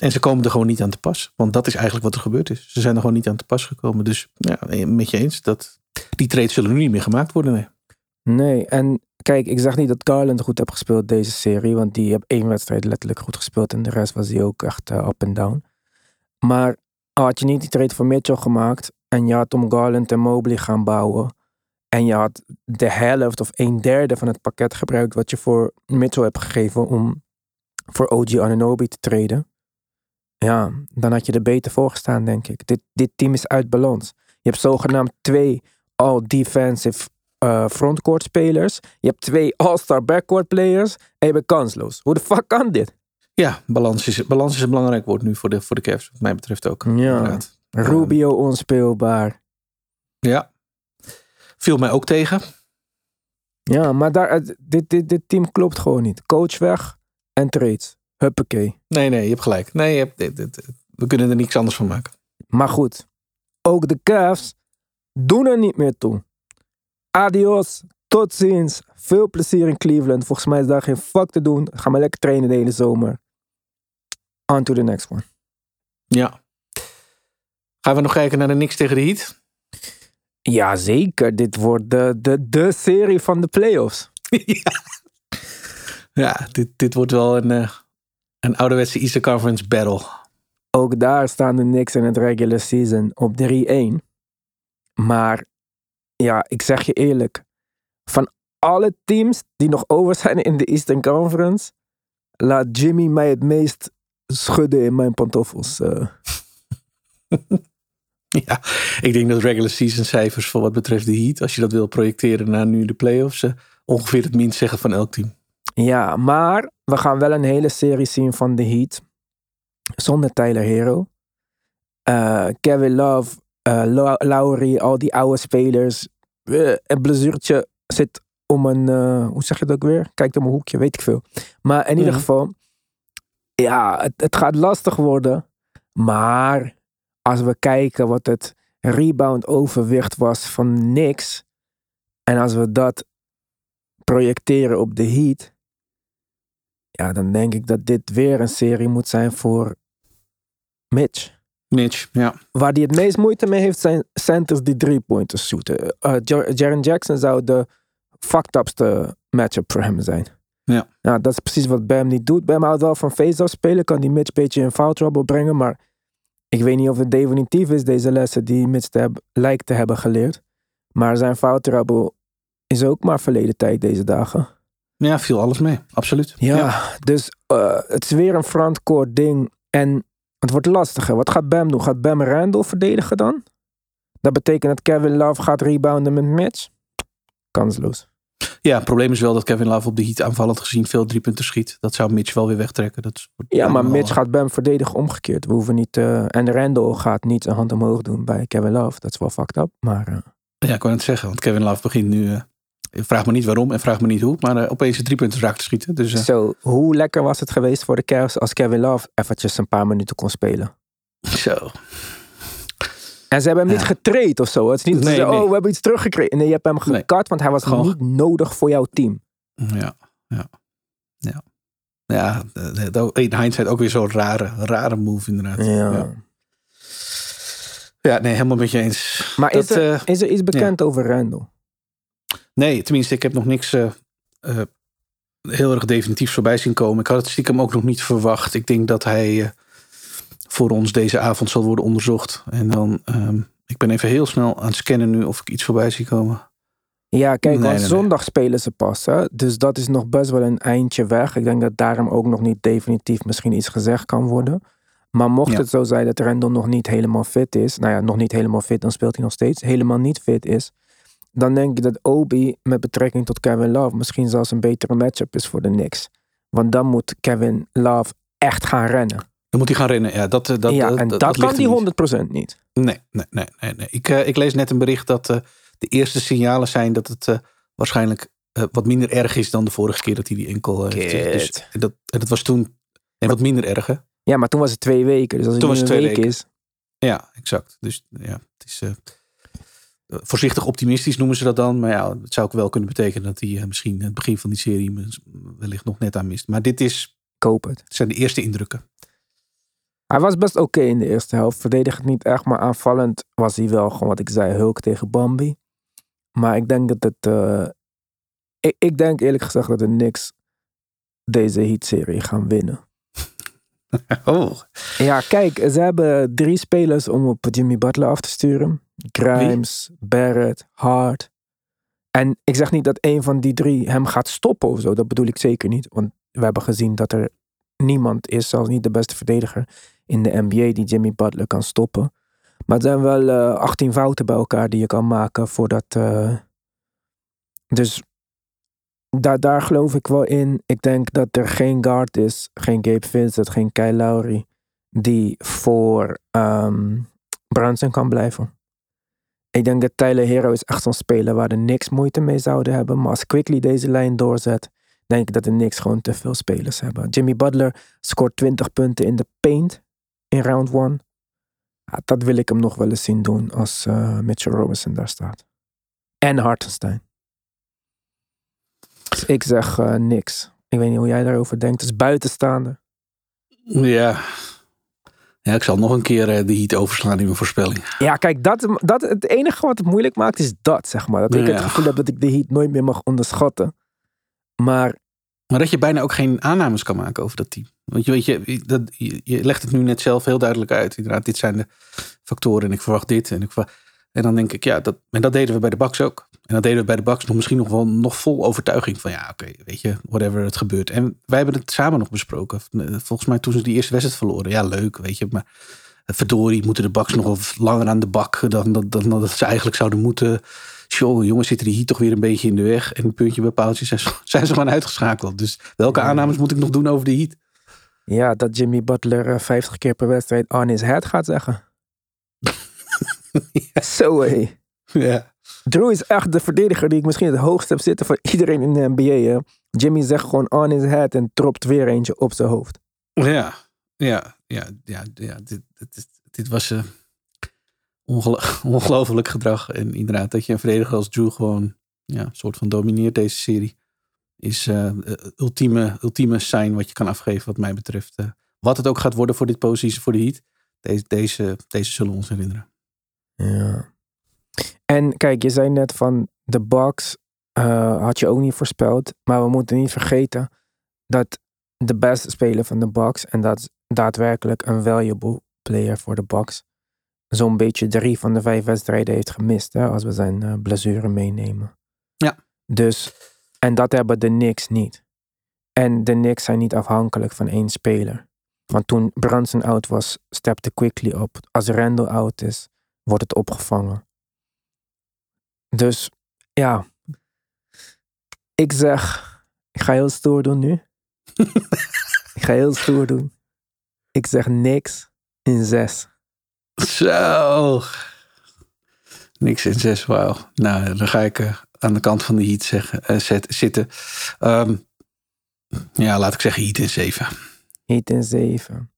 En ze komen er gewoon niet aan te pas. Want dat is eigenlijk wat er gebeurd is. Ze zijn er gewoon niet aan te pas gekomen. Dus ja, met je eens, dat, die trades zullen nu niet meer gemaakt worden. Nee. Nee, en kijk, ik zeg niet dat Garland goed heeft gespeeld deze serie, want die heeft één wedstrijd letterlijk goed gespeeld en de rest was hij ook echt eh, up en down. Maar had je niet die trade voor Mitchell gemaakt en je had om Garland en Mobley gaan bouwen en je had de helft of een derde van het pakket gebruikt wat je voor Mitchell hebt gegeven om voor OG Ananobi te treden, ja, dan had je er beter voor gestaan, denk ik. Dit, dit team is uit balans. Je hebt zogenaamd twee all-defensive eh, frontcourt spelers. Je hebt twee all-star backcourt players. En je bent kansloos. Hoe de fuck kan dit? Ja, balans is, balans is een belangrijk woord nu voor de, voor de Cavs. Wat mij betreft ook. Ja. inderdaad. Rubio onspeelbaar. Ja. Viel mij ook tegen. Ja, maar daar, dit, dit, dit team klopt gewoon niet. Coach weg en trades. Huppakee. Nee, nee, je hebt gelijk. Nee, je hebt, dit- dit- we kunnen er niks anders van maken. Maar goed, ook de Cavs doen er niet meer toe. Adios, tot ziens. Veel plezier in Cleveland. Volgens mij is daar geen fuck te doen. Ga maar lekker trainen de hele zomer. On to the next one. Ja. Gaan we nog kijken naar de Knicks tegen de Heat? Jazeker, dit wordt de, de, de serie van de playoffs. Ja, dit, dit wordt wel een, eh, een ouderwetse Eastern Conference battle. Ook daar staan de Knicks in het regular season op 3-1. Maar ja, ik zeg je eerlijk. Van alle teams die nog over zijn in de Eastern Conference, laat Jimmy mij het meest schudden in mijn pantoffels. eh. Ja, ik denk dat regular season cijfers voor wat betreft de Heat, als je dat wil projecteren naar nu de playoffs, eh, ongeveer het minst zeggen van elk team. Ja, maar we gaan wel een hele serie zien van de Heat. Zonder Tyler Hero. Eh, Kevin Love, Lowry, al die oude spelers. Eh, een blessuurtje zit om een, hoe zeg je dat ook weer? Kijkt om een hoekje, weet ik veel. Maar in ieder Mhm. geval, ja, het, het gaat lastig worden. Maar als we kijken wat het rebound overwicht was van niks. En als we dat projecteren op de Heat. Ja, dan denk ik dat dit weer een serie moet zijn voor Mitch. Mitch, ja. Waar hij het meest moeite mee heeft zijn centers die drie pointers shooten. Jar- Jaren Jackson zou de fucked upste matchup voor hem zijn. Ja. ja. Dat is precies wat Bam niet doet. Bam houdt wel van face-off spelen. Kan die Mitch een beetje in foul trouble brengen. Maar ik weet niet of het definitief is deze lessen die Mitch te heb- lijkt te hebben geleerd. Maar zijn foul trouble is ook maar verleden tijd deze dagen. Ja, viel alles mee. Absoluut. Ja, dus eh, het is weer een frontcourt ding. En het wordt lastiger. Wat gaat Bam doen? Gaat Bam Randall verdedigen dan? Dat betekent dat Kevin Love gaat rebounden met Mitch? Kansloos. Ja, het probleem is wel dat Kevin Love op de heat aanvallend gezien veel driepunten schiet. Dat zou Mitch wel weer wegtrekken. Dat is- Ja, maar Mitch gaat Bam verdedigen omgekeerd. We hoeven niet... eh, en Randall gaat niet zijn hand omhoog doen bij Kevin Love. Dat is wel fucked up. Maar eh, Ja, ik wou het zeggen. Want Kevin Love begint nu... eh, vraag me niet waarom en vraag me niet hoe. Maar opeens een driepunten raak te schieten. Dus zo, hoe lekker was het geweest voor de Cavs als Kevin Love eventjes een paar minuten kon spelen? zo. En ze hebben hem niet getraind of zo. Het is niet Nee, nee. oh, we hebben iets teruggekregen. Nee, je hebt hem Nee. gekat, want hij was Gewoon- niet nodig voor jouw team. Ja, ja, ja. Ja, de- de- in hindsight ook weer zo'n rare, rare move inderdaad. Ja. ja. Ja, nee, helemaal met je eens. Maar is, Dat, er, eh, is er iets bekend over Randall? Nee, tenminste, ik heb nog niks eh, eh, heel erg definitiefs voorbij zien komen. Ik had het stiekem ook nog niet verwacht. Ik denk dat hij eh, voor ons deze avond zal worden onderzocht. En dan, ehm, ik ben even heel snel aan het scannen nu of ik iets voorbij zie komen. Ja, kijk, Nee, nee. zondag spelen ze pas. Hè? Dus dat is nog best wel een eindje weg. Ik denk dat daarom ook nog niet definitief misschien iets gezegd kan worden. Maar mocht Ja. het zo zijn dat Randall nog niet helemaal fit is. Nou ja, nog niet helemaal fit, dan speelt hij nog steeds. Helemaal niet fit is. Dan denk ik dat Obi met betrekking tot Kevin Love misschien zelfs een betere matchup is voor de Knicks. Want dan moet Kevin Love echt gaan rennen. Dan moet hij gaan rennen. Ja, dat, eh, dat, ja, eh, en dat, kan die niet. 100% niet. Nee, nee, nee, nee. nee. Ik, eh, ik lees net een bericht dat de eerste signalen zijn dat het waarschijnlijk wat minder erg is dan de vorige keer dat hij die enkel heeft. Dus, dat, en dat was toen nee, wat minder erg, hè? Ja, maar toen was het twee weken. Dus als het Toen was het week twee is. Ja, exact. Dus ja, het is voorzichtig optimistisch noemen ze dat dan. Maar ja, het zou ook wel kunnen betekenen dat hij misschien het begin van die serie wellicht nog net aan mist. Maar dit is, Koop het. het zijn de eerste indrukken. Hij was best oké in de eerste helft. Verdedigend niet echt, maar aanvallend was hij wel gewoon wat ik zei, Hulk tegen Bambi. Maar ik denk dat het... eh, ik, ik denk eerlijk gezegd dat de Knicks deze Heat-serie gaan winnen. Oh, Ja, kijk, ze hebben drie spelers om op Jimmy Butler af te sturen. Grimes, Barrett, Hart. En ik zeg niet dat een van die drie hem gaat stoppen of zo. Dat bedoel ik zeker niet. Want we hebben gezien dat er niemand is, zelfs niet de beste verdediger in de NBA die Jimmy Butler kan stoppen. Maar het zijn wel eh 18 fouten bij elkaar die je kan maken voordat. eh, Dus daar, daar geloof ik wel in. Ik denk dat er geen guard is, geen Gabe Vincent, geen Kyle Lowry, die voor ehm Brunson kan blijven. Ik denk dat Tyler Hero is echt zo'n speler waar de Knicks moeite mee zouden hebben. Maar als Quickly deze lijn doorzet, denk ik dat de Knicks gewoon te veel spelers hebben. Jimmy Butler scoort 20 punten in de paint in round 1. Ja, dat wil ik hem nog wel eens zien doen als eh, Mitchell Robinson daar staat. En Hartenstein. Dus ik zeg eh, niks. Ik weet niet hoe jij daarover denkt. Het is buitenstaander. ja. Ja, ik zal nog een keer eh, de heat overslaan in mijn voorspelling. Ja, kijk, dat, dat, het enige wat het moeilijk maakt is dat, zeg maar. Dat ik Ja. het gevoel heb dat ik de Heat nooit meer mag onderschatten. Maar Maar dat je bijna ook geen aannames kan maken over dat team. Want je weet, je, dat, je, legt het nu net zelf heel duidelijk uit. Inderdaad, dit zijn de factoren en ik verwacht dit. En, ik verwacht, en dan denk ik, ja, dat, en dat deden we bij de Bucks ook. En dat deden we bij de Bucks nog misschien nog wel nog vol overtuiging van ja, oké, weet je, whatever het gebeurt. En wij hebben het samen nog besproken. Volgens mij toen ze die eerste wedstrijd verloren. Ja, leuk, weet je, maar verdorie moeten de Bucks nog langer aan de bak dan, dan, dan, dan dat ze eigenlijk zouden moeten. Tjoh, jongens, zitten die hier toch weer een beetje in de weg. En een puntje bij paaltje zijn, zijn ze gewoon uitgeschakeld. Dus welke aannames moet ik nog doen over de Heat? ja, dat Jimmy Butler eh, 50 keer per wedstrijd on his head gaat zeggen. Zo hé. Ja. Drew is echt de verdediger die ik misschien het hoogst heb zitten van iedereen in de NBA. Hè. Jimmy zegt gewoon on his head en tropt weer eentje op zijn hoofd. Ja, ja, ja, ja, ja dit, dit, dit was eh ongelo- ongelooflijk gedrag. En inderdaad, dat je een verdediger als Drew gewoon ja, een soort van domineert deze serie. Is eh, eh, ultieme, ultieme sign wat je kan afgeven wat mij betreft. Eh, wat het ook gaat worden voor dit positie, voor de Heat. Deze, deze, deze zullen ons herinneren. Ja. En kijk, je zei net van de eh, had je ook niet voorspeld. Maar we moeten niet vergeten dat de beste speler van de Bucks en dat is daadwerkelijk een valuable player voor de Bucks. Zo'n beetje drie van de vijf wedstrijden heeft gemist, hè, als we zijn eh, blessure meenemen. Ja. Dus, en dat hebben de Knicks niet. En de Knicks zijn niet afhankelijk van één speler. Want toen Brunson out was, stepte Quickly op. Als Randall out is, wordt het opgevangen. Dus ja, ik zeg, ik ga heel stoer doen nu. ik ga heel stoer doen. Ik zeg niks in zes. Zo. Niks in zes, wauw. Nou, dan ga ik eh, aan de kant van de heat zeggen, eh, zet- zitten. Ehm, ja, laat ik zeggen heat in zeven. Heat in zeven.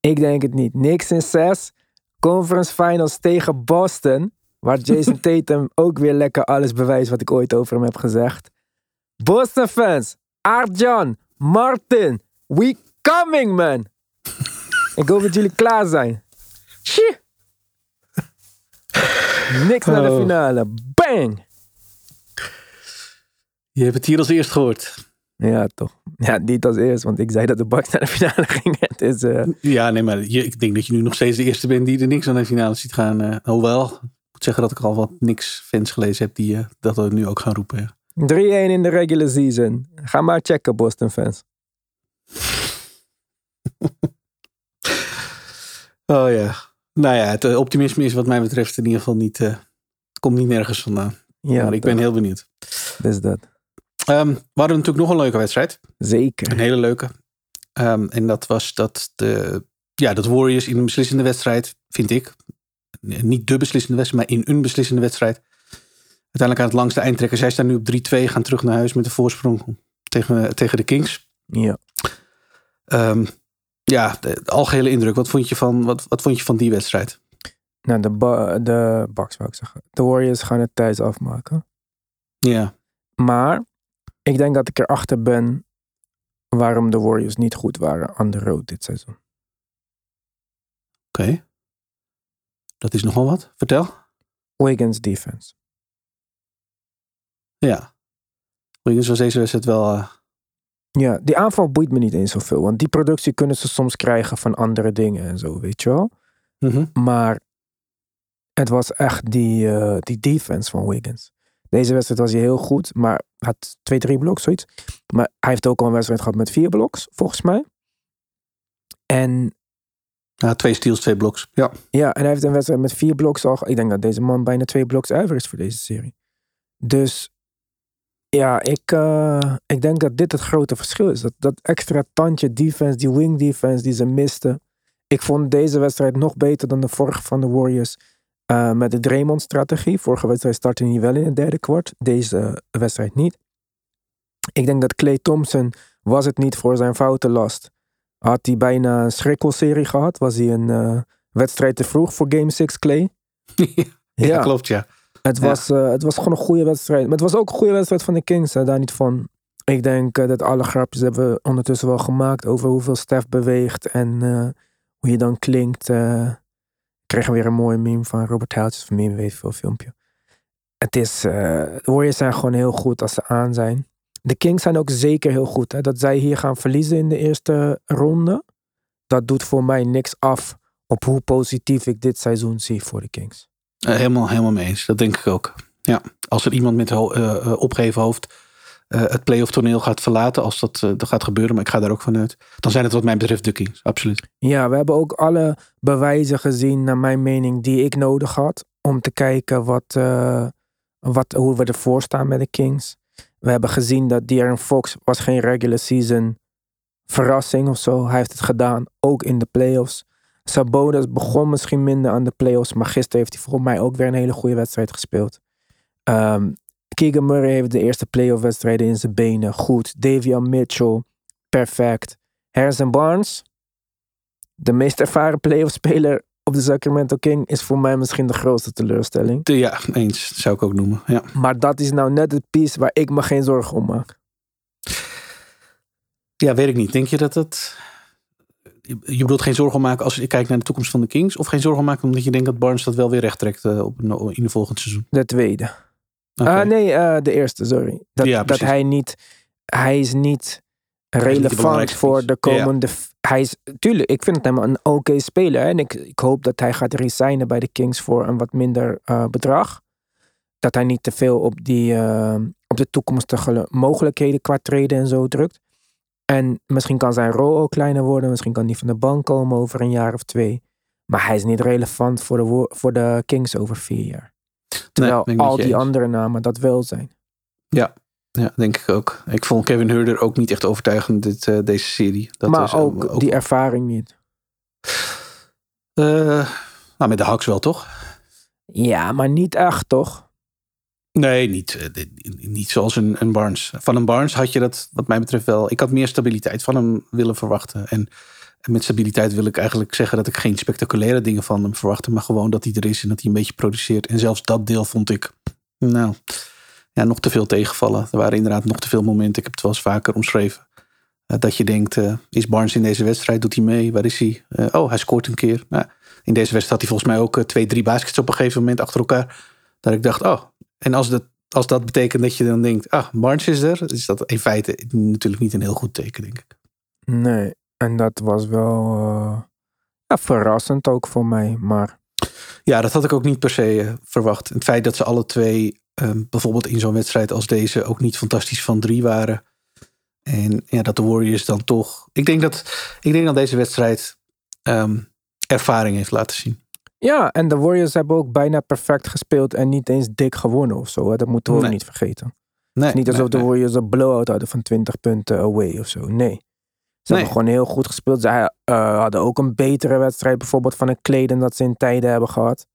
Ik denk het niet. Niks in zes. Conference Finals tegen Boston. Waar Jason Tatum ook weer lekker alles bewijst wat ik ooit over hem heb gezegd. Boston fans. Aart-Jan. Martin. We coming man. ik hoop dat jullie klaar zijn. Niks naar de Oh. finale. Bang. Je hebt het hier als eerst gehoord. Ja, toch. Ja, niet als eerst, want ik zei dat de Bucks naar de finale gingen. Eh, Ja, nee, maar je, ik denk dat je nu nog steeds de eerste bent die er niks aan de finale ziet gaan. eh, hoewel, ik moet zeggen dat ik al wat niks fans gelezen heb die eh, dat nu ook gaan roepen. ja. 3-1 in de regular season. Ga maar checken, Boston fans. Oh ja. Nou ja, het eh, optimisme is wat mij betreft in ieder geval niet, eh, komt niet nergens vandaan. Ja, maar ik ben heel benieuwd. Dus dat. Ehm, we hadden natuurlijk nog een leuke wedstrijd. Zeker. Een hele leuke. Ehm, en dat was dat de, ja, dat Warriors in een beslissende wedstrijd, vind ik. Niet de beslissende wedstrijd, maar in een beslissende wedstrijd. Uiteindelijk aan het langste eind trekken. Zij staan nu op 3-2, gaan terug naar huis met de voorsprong tegen, tegen de Kings. Ja. Ehm, ja, de, de algehele indruk. Wat vond je van, wat, wat vond je van die wedstrijd? Nou, de, ba- de Bucks wou ik zeggen. De Warriors gaan het thuis afmaken. Ja, Maar ik denk dat ik erachter ben waarom de Warriors niet goed waren on the road dit seizoen. oké. Dat is nogal wat. Vertel. Wiggins defense. Ja. Wiggins was deze wedstrijd wel... eh, Ja, die aanval boeit me niet eens zoveel. Want die productie kunnen ze soms krijgen van andere dingen en zo, weet je wel. mhm. Maar het was echt die, eh, die defense van Wiggins. Deze wedstrijd was hij heel goed, maar had twee, drie bloks, zoiets. Maar hij heeft ook al een wedstrijd gehad met vier bloks, volgens mij. En ja, twee steals, twee bloks. Ja. ja, en hij heeft een wedstrijd met vier bloks al. Ik denk dat deze man bijna twee bloks over is voor deze serie. Dus ja, ik, eh, ik denk dat dit het grote verschil is. Dat, dat extra tandje defense, die wing defense die ze misten. Ik vond deze wedstrijd nog beter dan de vorige van de Warriors. eh, met de Draymond-strategie. Vorige wedstrijd startte hij wel in het derde kwart. Deze wedstrijd niet. Ik denk dat Clay Thompson, was het niet voor zijn foutenlast, had hij bijna een schrikkelserie gehad. Was hij een eh, wedstrijd te vroeg voor Game 6 Clay. ja, klopt ja. Het, Ja. was, eh, het was gewoon een goede wedstrijd. Maar het was ook een goede wedstrijd van de Kings, hè, daar niet van. Ik denk eh, dat alle grapjes hebben we ondertussen wel gemaakt over hoeveel Stef beweegt en eh, hoe je dan klinkt. ik kreeg weer een mooie meme van Robert Houtjes van meme weet veel filmpje. Het is, de Warriors zijn gewoon heel goed als ze aan zijn. De Kings zijn ook zeker heel goed. Hè? Dat zij hier gaan verliezen in de eerste ronde, dat doet voor mij niks af op hoe positief ik dit seizoen zie voor de Kings. Eh, helemaal, helemaal mee eens. Dat denk ik ook. Ja, als er iemand met ho- eh, eh, opgeheven hoofd het playoff toneel gaat verlaten, als dat, dat gaat gebeuren, maar ik ga daar ook vanuit, dan zijn het wat mij betreft de Kings. Absoluut. Ja, we hebben ook alle bewijzen gezien, naar mijn mening, die ik nodig had. Om te kijken wat, wat, hoe we ervoor staan met de Kings. We hebben gezien dat De'Aaron Fox was geen regular season verrassing of zo. Hij heeft het gedaan, ook in de playoffs. Sabonis begon misschien minder aan de playoffs, maar gisteren heeft hij volgens mij ook weer een hele goede wedstrijd gespeeld. Ehm Keegan Murray heeft de eerste playoff wedstrijden in zijn benen. Goed. Davion Mitchell, perfect. Harrison Barnes, de meest ervaren playoff speler op de Sacramento King, is voor mij misschien de grootste teleurstelling. Ja, eens zou ik ook noemen. Ja. Maar dat is nou net het piece waar ik me geen zorgen om maak. ja, weet ik niet. Denk je dat dat. Je bedoelt geen zorgen maken als je kijkt naar de toekomst van de Kings? Of geen zorgen maken omdat je denkt dat Barnes dat wel weer recht trekt eh, op een, in de volgende seizoen? De tweede. Ah, nee, eh, de eerste, sorry. Dat, Ja, dat hij niet, hij is niet relevant voor de komende. Hij is, tuurlijk, ik vind hem een oké speler. hè, En ik, ik hoop dat hij gaat resignen bij de Kings voor een wat minder eh, bedrag. Dat hij niet te veel op die, op de toekomstige mogelijkheden qua treden en zo drukt. En misschien kan zijn rol ook kleiner worden. Misschien kan hij van de bank komen over een jaar of twee. Maar hij is niet relevant voor de, voor de Kings over vier jaar. Terwijl al die eens. andere namen dat wel zijn. Ja, denk ik ook. Ik vond Kevin Hurder ook niet echt overtuigend dit, eh, deze serie. Dat maar is, ook, die ervaring niet. eh, nou, met de Hawks wel, toch? Ja, maar niet echt, toch? Nee, niet, eh, niet zoals een, een Barnes. Van een Barnes had je dat, wat mij betreft, wel. Ik had meer stabiliteit van hem willen verwachten. En met stabiliteit wil ik eigenlijk zeggen dat ik geen spectaculaire dingen van hem verwachtte. Maar gewoon dat hij er is en dat hij een beetje produceert. En zelfs dat deel vond ik, nou, ja, nog te veel tegenvallen. Er waren inderdaad nog te veel momenten. Ik heb het wel eens vaker omschreven. eh, dat je denkt, eh, is Barnes in deze wedstrijd? Doet hij mee? Waar is hij? Oh, hij scoort een keer. Nou, in deze wedstrijd had hij volgens mij ook twee, drie baskets op een gegeven moment achter elkaar. Dat ik dacht, oh, en als dat, als dat betekent dat je dan denkt, ah, Barnes is er, is dat in feite natuurlijk niet een heel goed teken, denk ik. Nee, en dat was wel eh, ja, verrassend ook voor mij. Maar Ja, dat had ik ook niet per se eh, verwacht. Het feit dat ze alle twee ehm, bijvoorbeeld in zo'n wedstrijd als deze ook niet fantastisch van drie waren. En ja, dat de Warriors dan toch. Ik denk dat, ik denk dat deze wedstrijd ehm, ervaring heeft laten zien. Ja, en de Warriors hebben ook bijna perfect gespeeld en niet eens dik gewonnen of zo. Hè? Dat moeten we ook niet vergeten. Nee, Het is niet alsof nee, de. Warriors een blowout hadden van 20 punten away of zo. Nee. Ze hebben gewoon heel goed gespeeld. Ze eh, hadden ook een betere wedstrijd bijvoorbeeld van een kleden dat ze in tijden hebben gehad.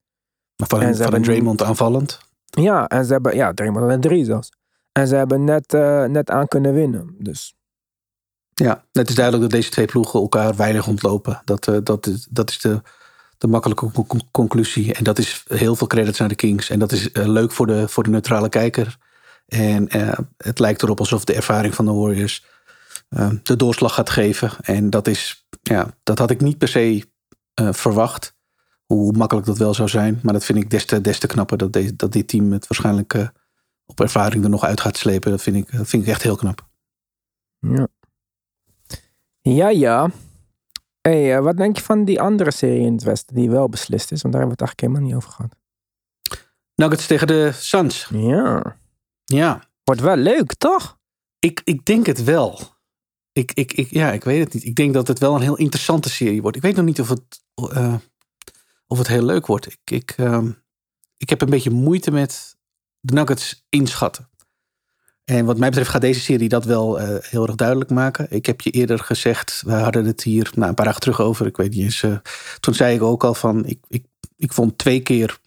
Maar van, en een, van een Draymond aanvallend. Ja, en ze hebben, ja, Draymond en drie zelfs. En ze hebben net, eh, net aan kunnen winnen. Dus Ja, het is duidelijk dat deze twee ploegen elkaar weinig ontlopen. Dat, eh, dat, is, dat is de, de makkelijke con- con- conclusie. En dat is heel veel credits naar de Kings. En dat is eh, leuk voor de, voor de neutrale kijker. En eh, het lijkt erop alsof de ervaring van de Warriors eh, de doorslag gaat geven. En dat is, ja, dat had ik niet per se verwacht. Hoe makkelijk dat wel zou zijn. Maar dat vind ik des te, des te knapper. Dat, deze, dat dit team het waarschijnlijk op ervaring er nog uit gaat slepen. Dat vind ik, dat vind ik echt heel knap. ja. Ja, ja. Hey, eh, wat denk je van die andere serie in het Westen die wel beslist is? Want daar hebben we het eigenlijk helemaal niet over gehad. Nuggets tegen de Suns. Ja. Ja. Wordt wel leuk, toch? Ik, ik denk het wel. Ik, ik, ik, ja, ik weet het niet. Ik denk dat het wel een heel interessante serie wordt. Ik weet nog niet of het, eh, of het heel leuk wordt. Ik, ik, ehm, ik heb een beetje moeite met de Nuggets inschatten. En wat mij betreft gaat deze serie dat wel eh, heel erg duidelijk maken. Ik heb je eerder gezegd, we hadden het hier nou, een paar dagen terug over. Ik weet niet eens. eh, toen zei ik ook al van, ik, ik, ik vond twee keer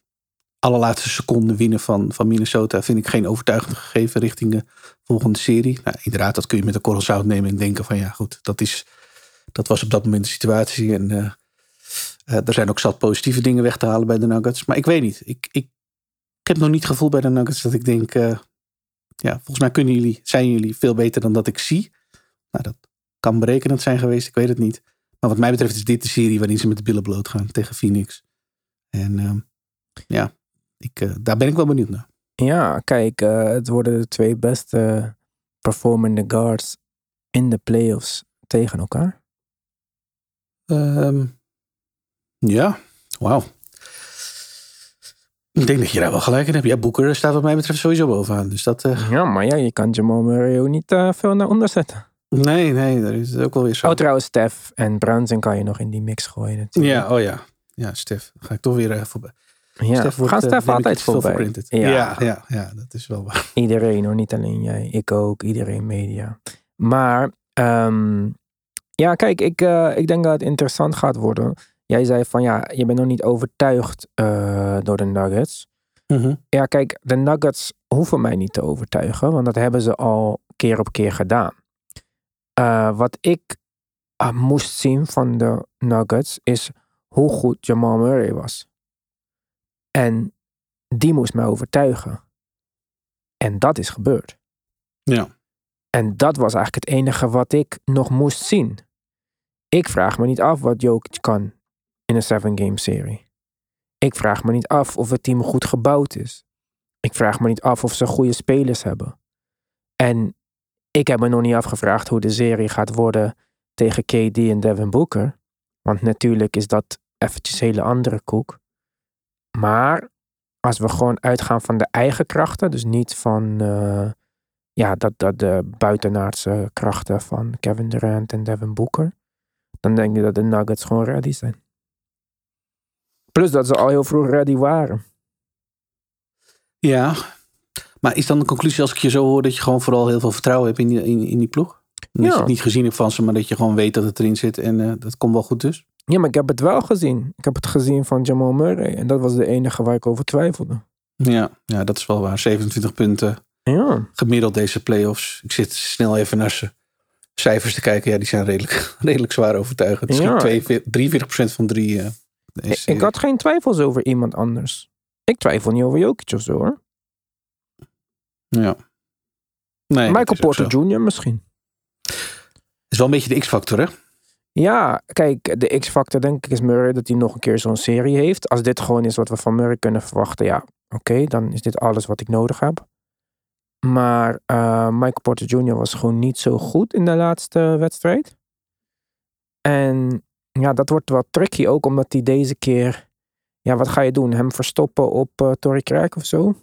allerlaatste seconde winnen van, van Minnesota. Vind ik geen overtuigend gegeven richting de volgende serie. Nou, inderdaad, dat kun je met een korrel zout nemen en denken van ja goed, dat, is, dat was op dat moment de situatie. En eh, er zijn ook zat positieve dingen weg te halen bij de Nuggets. Maar ik weet niet. Ik, ik, ik heb nog niet het gevoel bij de Nuggets dat ik denk, ja, volgens mij kunnen jullie, zijn jullie veel beter dan dat ik zie. Nou, dat kan berekenend zijn geweest, ik weet het niet. Maar wat mij betreft is dit de serie waarin ze met de billen bloot gaan tegen Phoenix. En ehm, ja, ik, eh, daar ben ik wel benieuwd naar. Ja, kijk, eh, het worden de twee beste performende guards in de playoffs tegen elkaar. Ehm, ja, wauw. Ik denk dat je daar wel gelijk in hebt. Ja, Boeker staat wat mij betreft sowieso bovenaan. Dus dat... eh, Ja, maar ja, je kan Jamal Murray ook niet eh, veel naar onder zetten. nee, nee, dat is ook wel weer zo. Oh, trouwens, Stef en Brunson kan je nog in die mix gooien. natuurlijk. ja, oh ja. Ja, Stef. Ga ik toch weer eh, voorbij. ja. Stef eh, Stef altijd voorbij. Ja. Ja, ja, ja, dat is wel waar. Iedereen hoor, niet alleen jij. Ik ook, iedereen media. Maar, ehm, ja, kijk, ik, ik denk dat het interessant gaat worden. Jij zei van, ja, je bent nog niet overtuigd eh, door de Nuggets. Mhm. Ja, kijk, de Nuggets hoeven mij niet te overtuigen, want dat hebben ze al keer op keer gedaan. Eh, wat ik ah, moest zien van de Nuggets is hoe goed Jamal Murray was. En die moest mij overtuigen. En dat is gebeurd. Ja. En dat was eigenlijk het enige wat ik nog moest zien. Ik vraag me niet af wat Jokic kan in een seven-game serie. Ik vraag me niet af of het team goed gebouwd is. Ik vraag me niet af of ze goede spelers hebben. En ik heb me nog niet afgevraagd hoe de serie gaat worden tegen KD en Devin Booker. Want natuurlijk is dat eventjes hele andere koek. Maar als we gewoon uitgaan van de eigen krachten, dus niet van, eh, ja, dat, dat de buitenaardse krachten van Kevin Durant en Devin Booker, dan denk ik dat de Nuggets gewoon ready zijn. Plus dat ze al heel vroeg ready waren. Ja, maar is dan de conclusie als ik je zo hoor dat je gewoon vooral heel veel vertrouwen hebt in die, in, in die ploeg? Dat Ja. je het niet gezien hebt van ze, maar dat je gewoon weet dat het erin zit en eh, dat komt wel goed dus. Ja, maar ik heb het wel gezien. Ik heb het gezien van Jamal Murray. En dat was de enige waar ik over twijfelde. Ja, ja, dat is wel waar. 27 punten Ja, gemiddeld deze playoffs. Ik zit snel even naar ze cijfers te kijken. Ja, die zijn redelijk, redelijk zwaar overtuigend. Het is Ja. 42, 43% van drie. eh, ik, ik had geen twijfels over iemand anders. Ik twijfel niet over Jokic of zo hoor. Ja. Nee, Michael Porter. Jr. misschien. is wel een beetje de X-factor, hè? Ja, kijk, de X-factor denk ik is Murray dat hij nog een keer zo'n serie heeft. Als dit gewoon is wat we van Murray kunnen verwachten, ja, oké, dan is dit alles wat ik nodig heb. Maar eh, Michael Porter Jr. was gewoon niet zo goed in de laatste wedstrijd. En ja, dat wordt wat tricky ook, omdat hij deze keer, ja, wat ga je doen? Hem verstoppen op uh, Torrey of zo?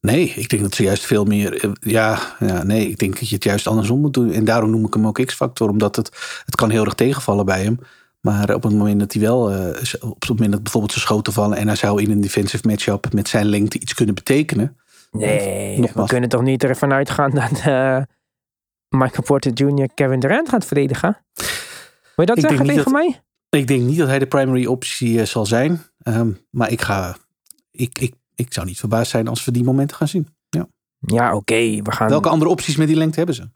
Nee, ik denk dat ze juist veel meer. eh, Ja, ja, nee, ik denk dat je het juist andersom moet doen. En daarom noem ik hem ook X-factor, omdat het, het kan heel erg tegenvallen bij hem. Maar op het moment dat hij wel, eh, op het moment dat bijvoorbeeld zijn schoten vallen en hij zou in een defensive matchup met zijn lengte iets kunnen betekenen. Nee, we kunnen toch niet ervan uitgaan dat Michael Porter Jr. Kevin Durant gaat verdedigen? Wil je dat Ik zeggen tegen mij? Ik denk niet dat hij de primary optie eh, zal zijn. Ehm, maar ik ga. Ik, ik, ik zou niet verbaasd zijn als we die momenten gaan zien. Ja. Ja, oké, we gaan... Welke andere opties met die lengte hebben ze?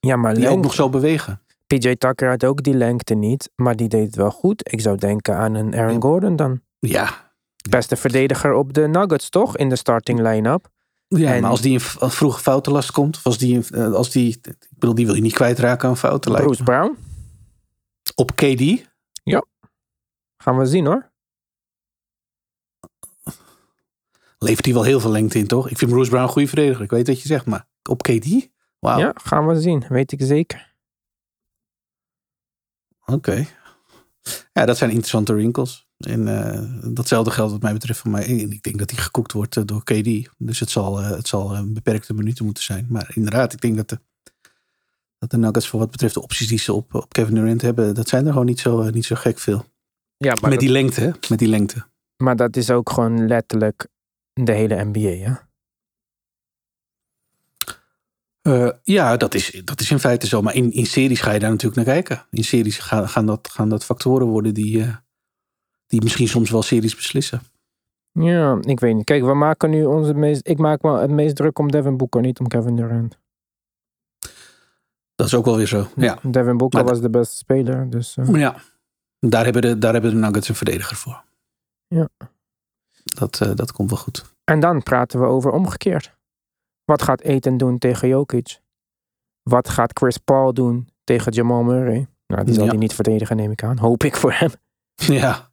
Ja, maar Die ook nog zo bewegen. PJ Tucker had ook die lengte niet, maar die deed het wel goed. Ik zou denken aan een Aaron. Gordon dan. Ja, Beste verdediger op de Nuggets, toch? In de starting line-up. Ja, En- maar als die als vroege foutenlast komt, als die, eh, als die, ik bedoel, die wil je niet kwijtraken aan fouten. Bruce. Brown. Op KD, Gaan we zien hoor. levert hij wel heel veel lengte in, toch? Ik vind Bruce Brown een goede verdediger. Ik weet wat je zegt, maar op KD? Ja, gaan we zien. Weet ik zeker. oké. Ja, dat zijn interessante wrinkles. En eh, datzelfde geldt wat mij betreft voor mij. En Ik denk dat hij gekoekt wordt eh, door KD. Dus het zal, eh, het zal een beperkte minuten moeten zijn. Maar inderdaad, ik denk dat de, dat de Nuggets voor wat betreft de opties die ze op, op Kevin Durant hebben, dat zijn er gewoon niet zo, eh, niet zo gek veel. Ja, maar, Met dat, die lengte, hè? Met die lengte. maar dat is ook gewoon letterlijk de hele NBA, hè? Eh, ja, dat is, dat is in feite zo. Maar in, in series ga je daar natuurlijk naar kijken. In series gaan, gaan, dat, gaan dat factoren worden die, eh, die misschien soms wel series beslissen. Ja, ik weet niet. Kijk, we maken nu onze meest... Ik maak me het meest druk om Devin Booker, niet om Kevin Durant. Dat is ook wel weer zo. Ja, Devin Booker Maar- was de beste speler, dus... eh, ja. Daar hebben, de, daar hebben de Nuggets een verdediger voor. Ja. Dat, eh, dat komt wel goed. En dan praten we over omgekeerd. Wat gaat Eten doen tegen Jokic? Wat gaat Chris Paul doen tegen Jamal Murray? Nou, die zal Ja. hij niet verdedigen, neem ik aan. Hoop ik voor hem. Ja,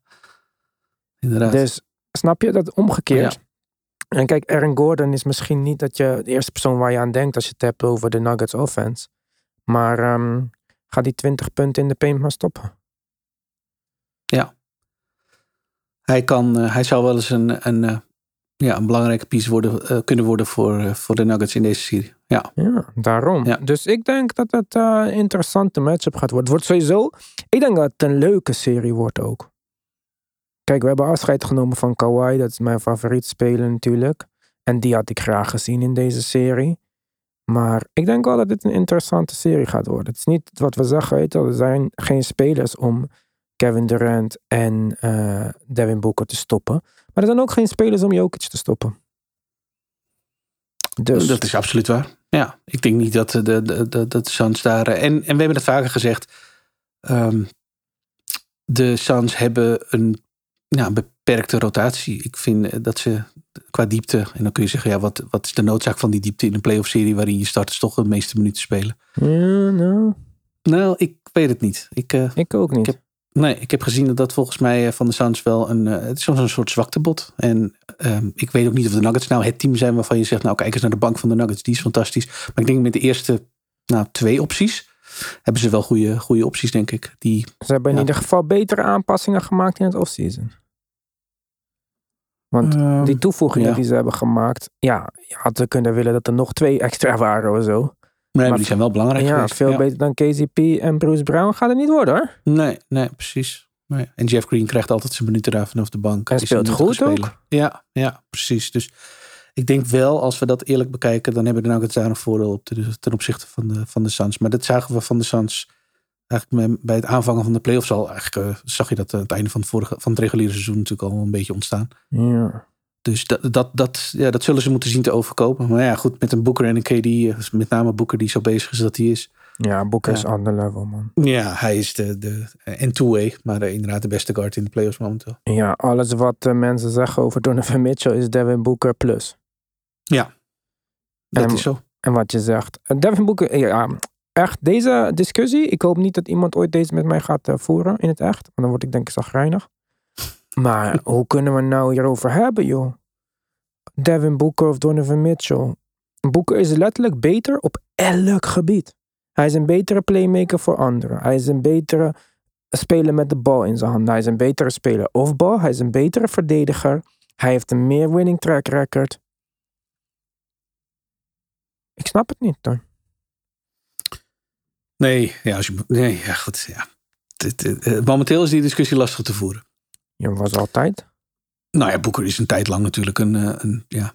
inderdaad. Dus snap je dat omgekeerd? En kijk, Aaron Gordon is misschien niet dat je de eerste persoon waar je aan denkt als je het hebt over de Nuggets offense. Maar ehm, ga die 20 punten in de paint maar stoppen. Hij, kan, eh, hij zou wel eens een, een, eh, ja, een belangrijke piece worden, eh, kunnen worden voor, voor de Nuggets in deze serie. Ja, Ja, daarom. Ja. Dus ik denk dat het een interessante matchup gaat worden. Het wordt sowieso, ik denk dat het een leuke serie wordt ook. Kijk, we hebben afscheid genomen van Kawhi. Dat is mijn favoriet speler natuurlijk. En die had ik graag gezien in deze serie. Maar ik denk wel dat dit een interessante serie gaat worden. Het is niet wat we zeggen, er zijn geen spelers om Kevin Durant en eh, Devin Booker te stoppen. Maar er zijn ook geen spelers om Jokic te stoppen. Dus dat is absoluut waar. Ja, ik denk niet dat de, de, de, de, de daar... eh, En, en we hebben het vaker gezegd. ehm, de Suns hebben een ja, een beperkte rotatie. Ik vind eh, dat ze qua diepte... En dan kun je zeggen, ja, wat, wat is de noodzaak van die diepte in een playoff serie... waarin je starters toch de meeste minuten spelen? ja, nou, Nou, ik weet het niet. Ik, eh, ik ook niet. heb- Nee, ik heb gezien dat dat volgens mij eh, van de Suns wel een... het is zo'n soort zwaktebod. En ehm, ik weet ook niet of de Nuggets nou het team zijn waarvan je zegt... nou, kijk eens naar de bank van de Nuggets, die is fantastisch. Maar ik denk met de eerste nou, twee opties... hebben ze wel goede, goede opties, denk ik. Die, Ze hebben in Ja. ieder geval betere aanpassingen gemaakt in het offseason. Want Ehm, die toevoegingen ja. die ze hebben gemaakt, ja, je had kunnen willen dat er nog twee extra waren of zo. Nee, maar maar- die zijn wel belangrijk Ja, geweest. veel Ja. beter dan KCP en Bruce Brown gaat het niet worden hoor. Nee, nee, precies. Nee. En Jeff Green krijgt altijd zijn minuten daar vanaf de bank. Hij speelt goed speler. Ja, ja, precies. Dus ik denk wel, als we dat eerlijk bekijken, dan hebben we nou het daar een voordeel op ten, ten opzichte van de, van de Suns. Maar dat zagen we van de Suns eigenlijk bij het aanvangen van de playoffs al. Eigenlijk eh, zag je dat aan het einde van het, vorige, van het reguliere seizoen natuurlijk al een beetje ontstaan. Ja. Dus dat, dat, dat, ja, dat zullen ze moeten zien te overkopen. Maar ja, goed, met een Booker en een KD, eh, met name Booker die zo bezig is dat hij is. Ja, Booker is ander level man. Ja, hij is de, de en two-way, maar eh, inderdaad de beste guard in de playoffs momenteel. Ja, alles wat eh, mensen zeggen over Donovan Mitchell is Devin Booker plus. Ja, dat En- is zo. En wat je zegt. Devin Booker, ja, echt, deze discussie. Ik hoop niet dat iemand ooit deze met mij gaat eh, voeren in het echt. Want dan word ik denk ik zagrijnig. Maar hoe kunnen we nou hierover hebben, joh? Devin Booker of Donovan Mitchell. Booker is letterlijk beter op elk gebied. Hij is een betere playmaker voor anderen. Hij is een betere speler met de bal in zijn handen. Hij is een betere speler off-ball. Hij is een betere verdediger. Hij heeft een meer winning track record. Ik snap het niet hoor. Nee, ja, als je, nee, ja, goed. Ja. Het- het- eh, momenteel is die discussie lastig te voeren. Je was altijd. Nou ja, Boeker is een tijd lang natuurlijk een, eh, een ja,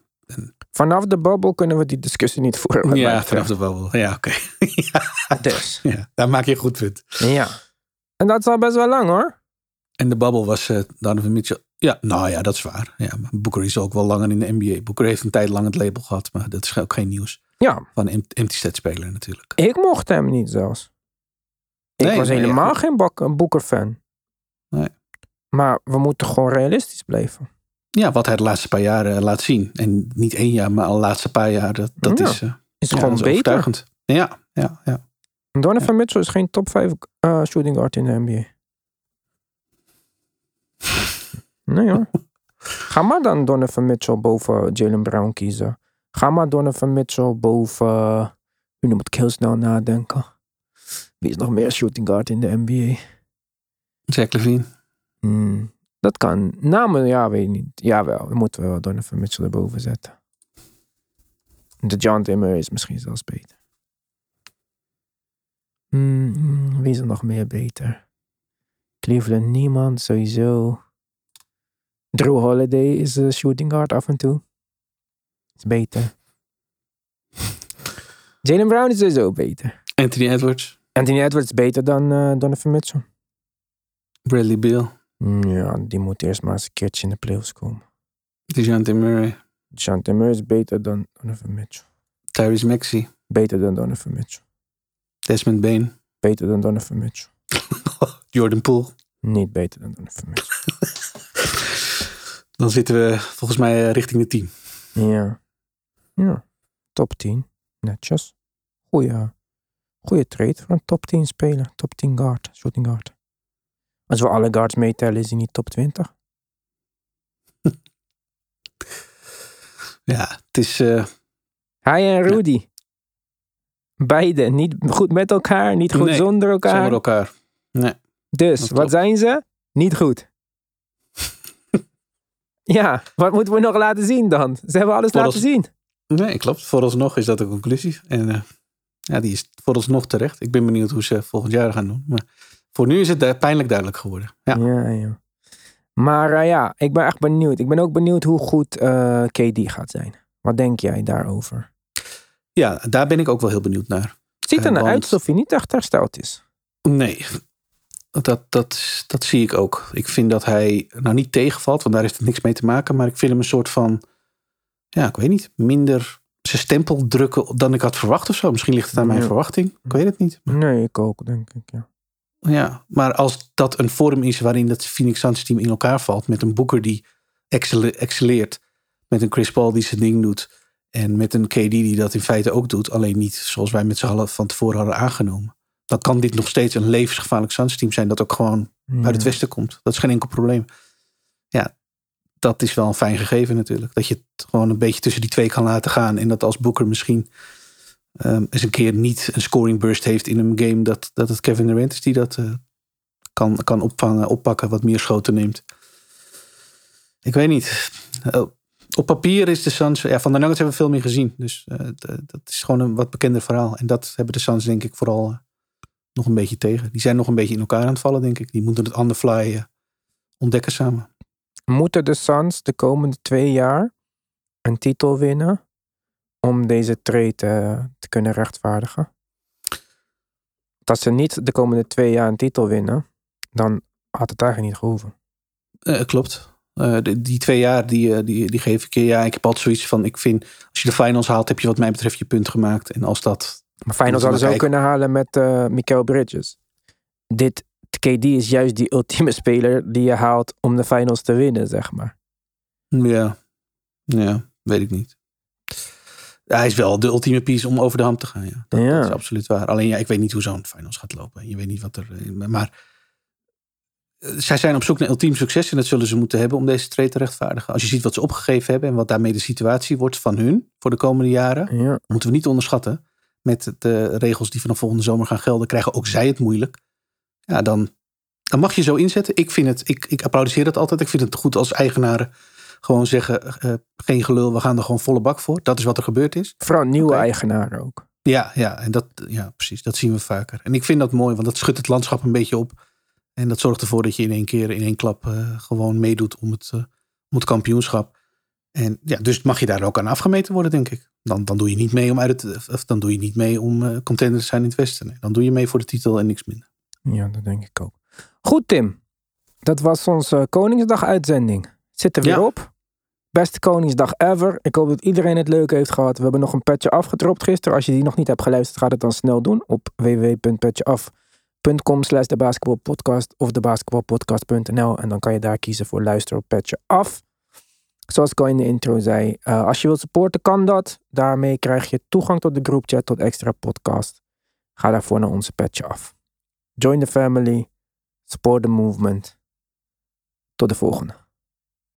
Vanaf de bubble kunnen we die discussie niet voeren. ja, vanaf de wel. Ja, oké. Dus, ja, daar maak je een goed punt. ja. En dat is al best wel lang hoor. En de babbel was eh Donovan Mitchell. Ja, nou ja, dat is waar. Ja, maar Boeker is ook wel langer in de NBA. Boeker heeft een tijd lang het label gehad, maar dat is ook geen nieuws. Ja, Van een empty set speler natuurlijk. ik mocht hem niet zelfs. Ik Nee, was helemaal ja. geen een Boeker-fan. Nee. Maar we moeten gewoon realistisch blijven. Ja, wat hij de laatste paar jaar eh, laat zien. En niet één jaar, maar al de laatste paar jaar. Dat, dat Ja, is, eh, Is ja, gewoon dat is beter. overtuigend. Ja, ja, ja. Donovan Mitchell is geen top 5 eh, shooting guard in de NBA. Nee hoor. Ga maar dan Donovan Mitchell boven Jalen Brown kiezen. Ga maar Donovan Mitchell boven... Nu moet ik heel snel nadenken. Wie is nog meer shooting guard in de NBA? Jack Levine. Hmm, dat kan. Namen, ja, weet ik niet. Jawel, we moeten wel Donovan Mitchell erboven zetten. De John Timmer is misschien zelfs beter. Hmm, hmm, wie is er nog meer beter? Cleveland niemand, sowieso. Drew Holiday is een shooting guard af en toe. Is beter. Jalen Brown is sowieso beter. Anthony Edwards. Anthony Edwards is beter dan eh, Donovan Mitchell. Bradley Beal. Hmm, Ja, die moet eerst maar eens een keertje in de playoffs komen. DeJounte Murray. John Timmer is beter dan Donovan Mitchell. Tyrese Maxey. Beter dan Donovan Mitchell. Desmond Bain. Beter dan Donovan Mitchell. Jordan Poole. Niet beter dan Donovan Mitchell. Dan zitten we volgens mij eh, richting de 10. Ja. Ja. Top 10. Netjes. Goeie, goeie trade voor een top 10 speler. Top 10 guard. Shooting guard. Als we alle guards meetellen is hij niet top 20. Ja, het is... eh, Hij en Rudy. Beide. Niet goed met elkaar. Niet goed Nee, zonder elkaar. zonder elkaar. Nee. Dus, wat klopt. zijn ze? Niet goed. ja, wat moeten we nog laten zien dan? Ze hebben alles laten zien. Nee, klopt. Vooralsnog is dat de conclusie. En eh, ja, die is vooralsnog terecht. Ik ben benieuwd hoe ze volgend jaar gaan doen. Maar voor nu is het eh, pijnlijk duidelijk geworden. Ja. Ja, ja. Maar eh, ja, ik ben echt benieuwd. Ik ben ook benieuwd hoe goed KD gaat zijn. Wat denk jij daarover? ja, daar ben ik ook wel heel benieuwd naar. Ziet er want- uit alsof hij niet echt hersteld is. Nee, dat, dat, dat zie ik ook. Ik vind dat hij nou niet tegenvalt, want daar heeft het niks mee te maken. Maar ik vind hem een soort van, ja, ik weet niet, minder zijn stempel drukken dan ik had verwacht of zo. Misschien ligt het aan mijn verwachting. Ik weet het niet. Nee, ik ook, denk ik. Ja. Ja, maar als dat een vorm is waarin dat Phoenix Suns team in elkaar valt. Met een Boeker die excelle- excelleert. Met een Chris Paul die zijn ding doet. En met een KD die dat in feite ook doet. Alleen niet zoals wij met z'n allen van tevoren hadden aangenomen. Dan kan dit nog steeds een levensgevaarlijk Suns team zijn. Dat ook gewoon uit het westen komt. Dat is geen enkel probleem. Dat is wel een fijn gegeven natuurlijk. Dat je het gewoon een beetje tussen die twee kan laten gaan. En dat als Boeker misschien ehm, eens een keer niet een scoring burst heeft in een game. Dat, dat het Kevin Durant is die dat eh, kan, kan opvangen, oppakken, wat meer schoten neemt. Ik weet niet. Eh, Op papier is de Suns... Ja, van de Nuggets hebben we veel meer gezien. Dus eh, dat is gewoon een wat bekender verhaal. En dat hebben de Suns denk ik vooral nog een beetje tegen. Die zijn nog een beetje in elkaar aan het vallen, denk ik. Die moeten het the fly ontdekken samen. Moeten de Suns de komende twee jaar een titel winnen om deze trade eh, te kunnen rechtvaardigen? Dat ze niet de komende twee jaar een titel winnen, dan had het eigenlijk niet gehoeven. Eh, klopt. Eh, de- die twee jaar, die, die, die geef ik je. Ja, ik heb altijd zoiets van... Ik vind, als je de finals haalt, heb je wat mij betreft je punt gemaakt. En als dat... Maar finals hadden ze ook kunnen halen met Mikael Bridges. Dit, KD is juist die ultieme speler die je haalt om de finals te winnen, zeg maar. Ja, ja weet ik niet. Hij is wel de ultieme piece om over de ham te gaan. Ja. Dat, Ja. dat is absoluut waar. Alleen ja, ik weet niet hoe zo'n finals gaat lopen. Je weet niet wat er... eh, Maar eh, zij zijn op zoek naar ultiem succes. En dat zullen ze moeten hebben om deze trade te rechtvaardigen. Als je ziet wat ze opgegeven hebben... en wat daarmee de situatie wordt van hun voor de komende jaren... Ja. moeten we niet onderschatten. Met de regels die vanaf volgende zomer gaan gelden... krijgen ook zij het moeilijk. Ja, dan, dan mag je zo inzetten. Ik vind het... Ik, ik applaudisseer dat altijd. Ik vind het goed als eigenaren gewoon zeggen... eh, geen gelul, we gaan er gewoon volle bak voor. Dat is wat er gebeurd is. Vooral nieuwe eigenaren ook. Ja, ja, en dat, ja, precies. Dat zien we vaker. En ik vind dat mooi, want dat schudt het landschap een beetje op. En dat zorgt ervoor dat je in één keer, in één klap, eh, gewoon meedoet om het, eh, om het kampioenschap. En ja, dus mag je daar ook aan afgemeten worden, denk ik. Dan, dan doe je niet mee om uit het, of dan doe je niet mee om contender te zijn in het Westen. Nee, dan doe je mee voor de titel en niks minder. Ja, dat denk ik ook. Goed, Tim. Dat was onze Koningsdag-uitzending. Zit er weer Ja. op. Beste Koningsdag ever. Ik hoop dat iedereen het leuk heeft gehad. We hebben nog een petje afgedropt gisteren. Als je die nog niet hebt geluisterd, ga het dan snel doen op www.petjeaf.com slash de basketbalpodcast of de basketbalpodcast.nl en dan kan je daar kiezen voor luisteren op Petje Af. Zoals ik al in de intro zei, eh, als je wilt supporten kan dat. Daarmee krijg je toegang tot de groupchat, tot extra podcast. Ga daarvoor naar onze Petje Af. Join the family. Support the movement. Tot de volgende.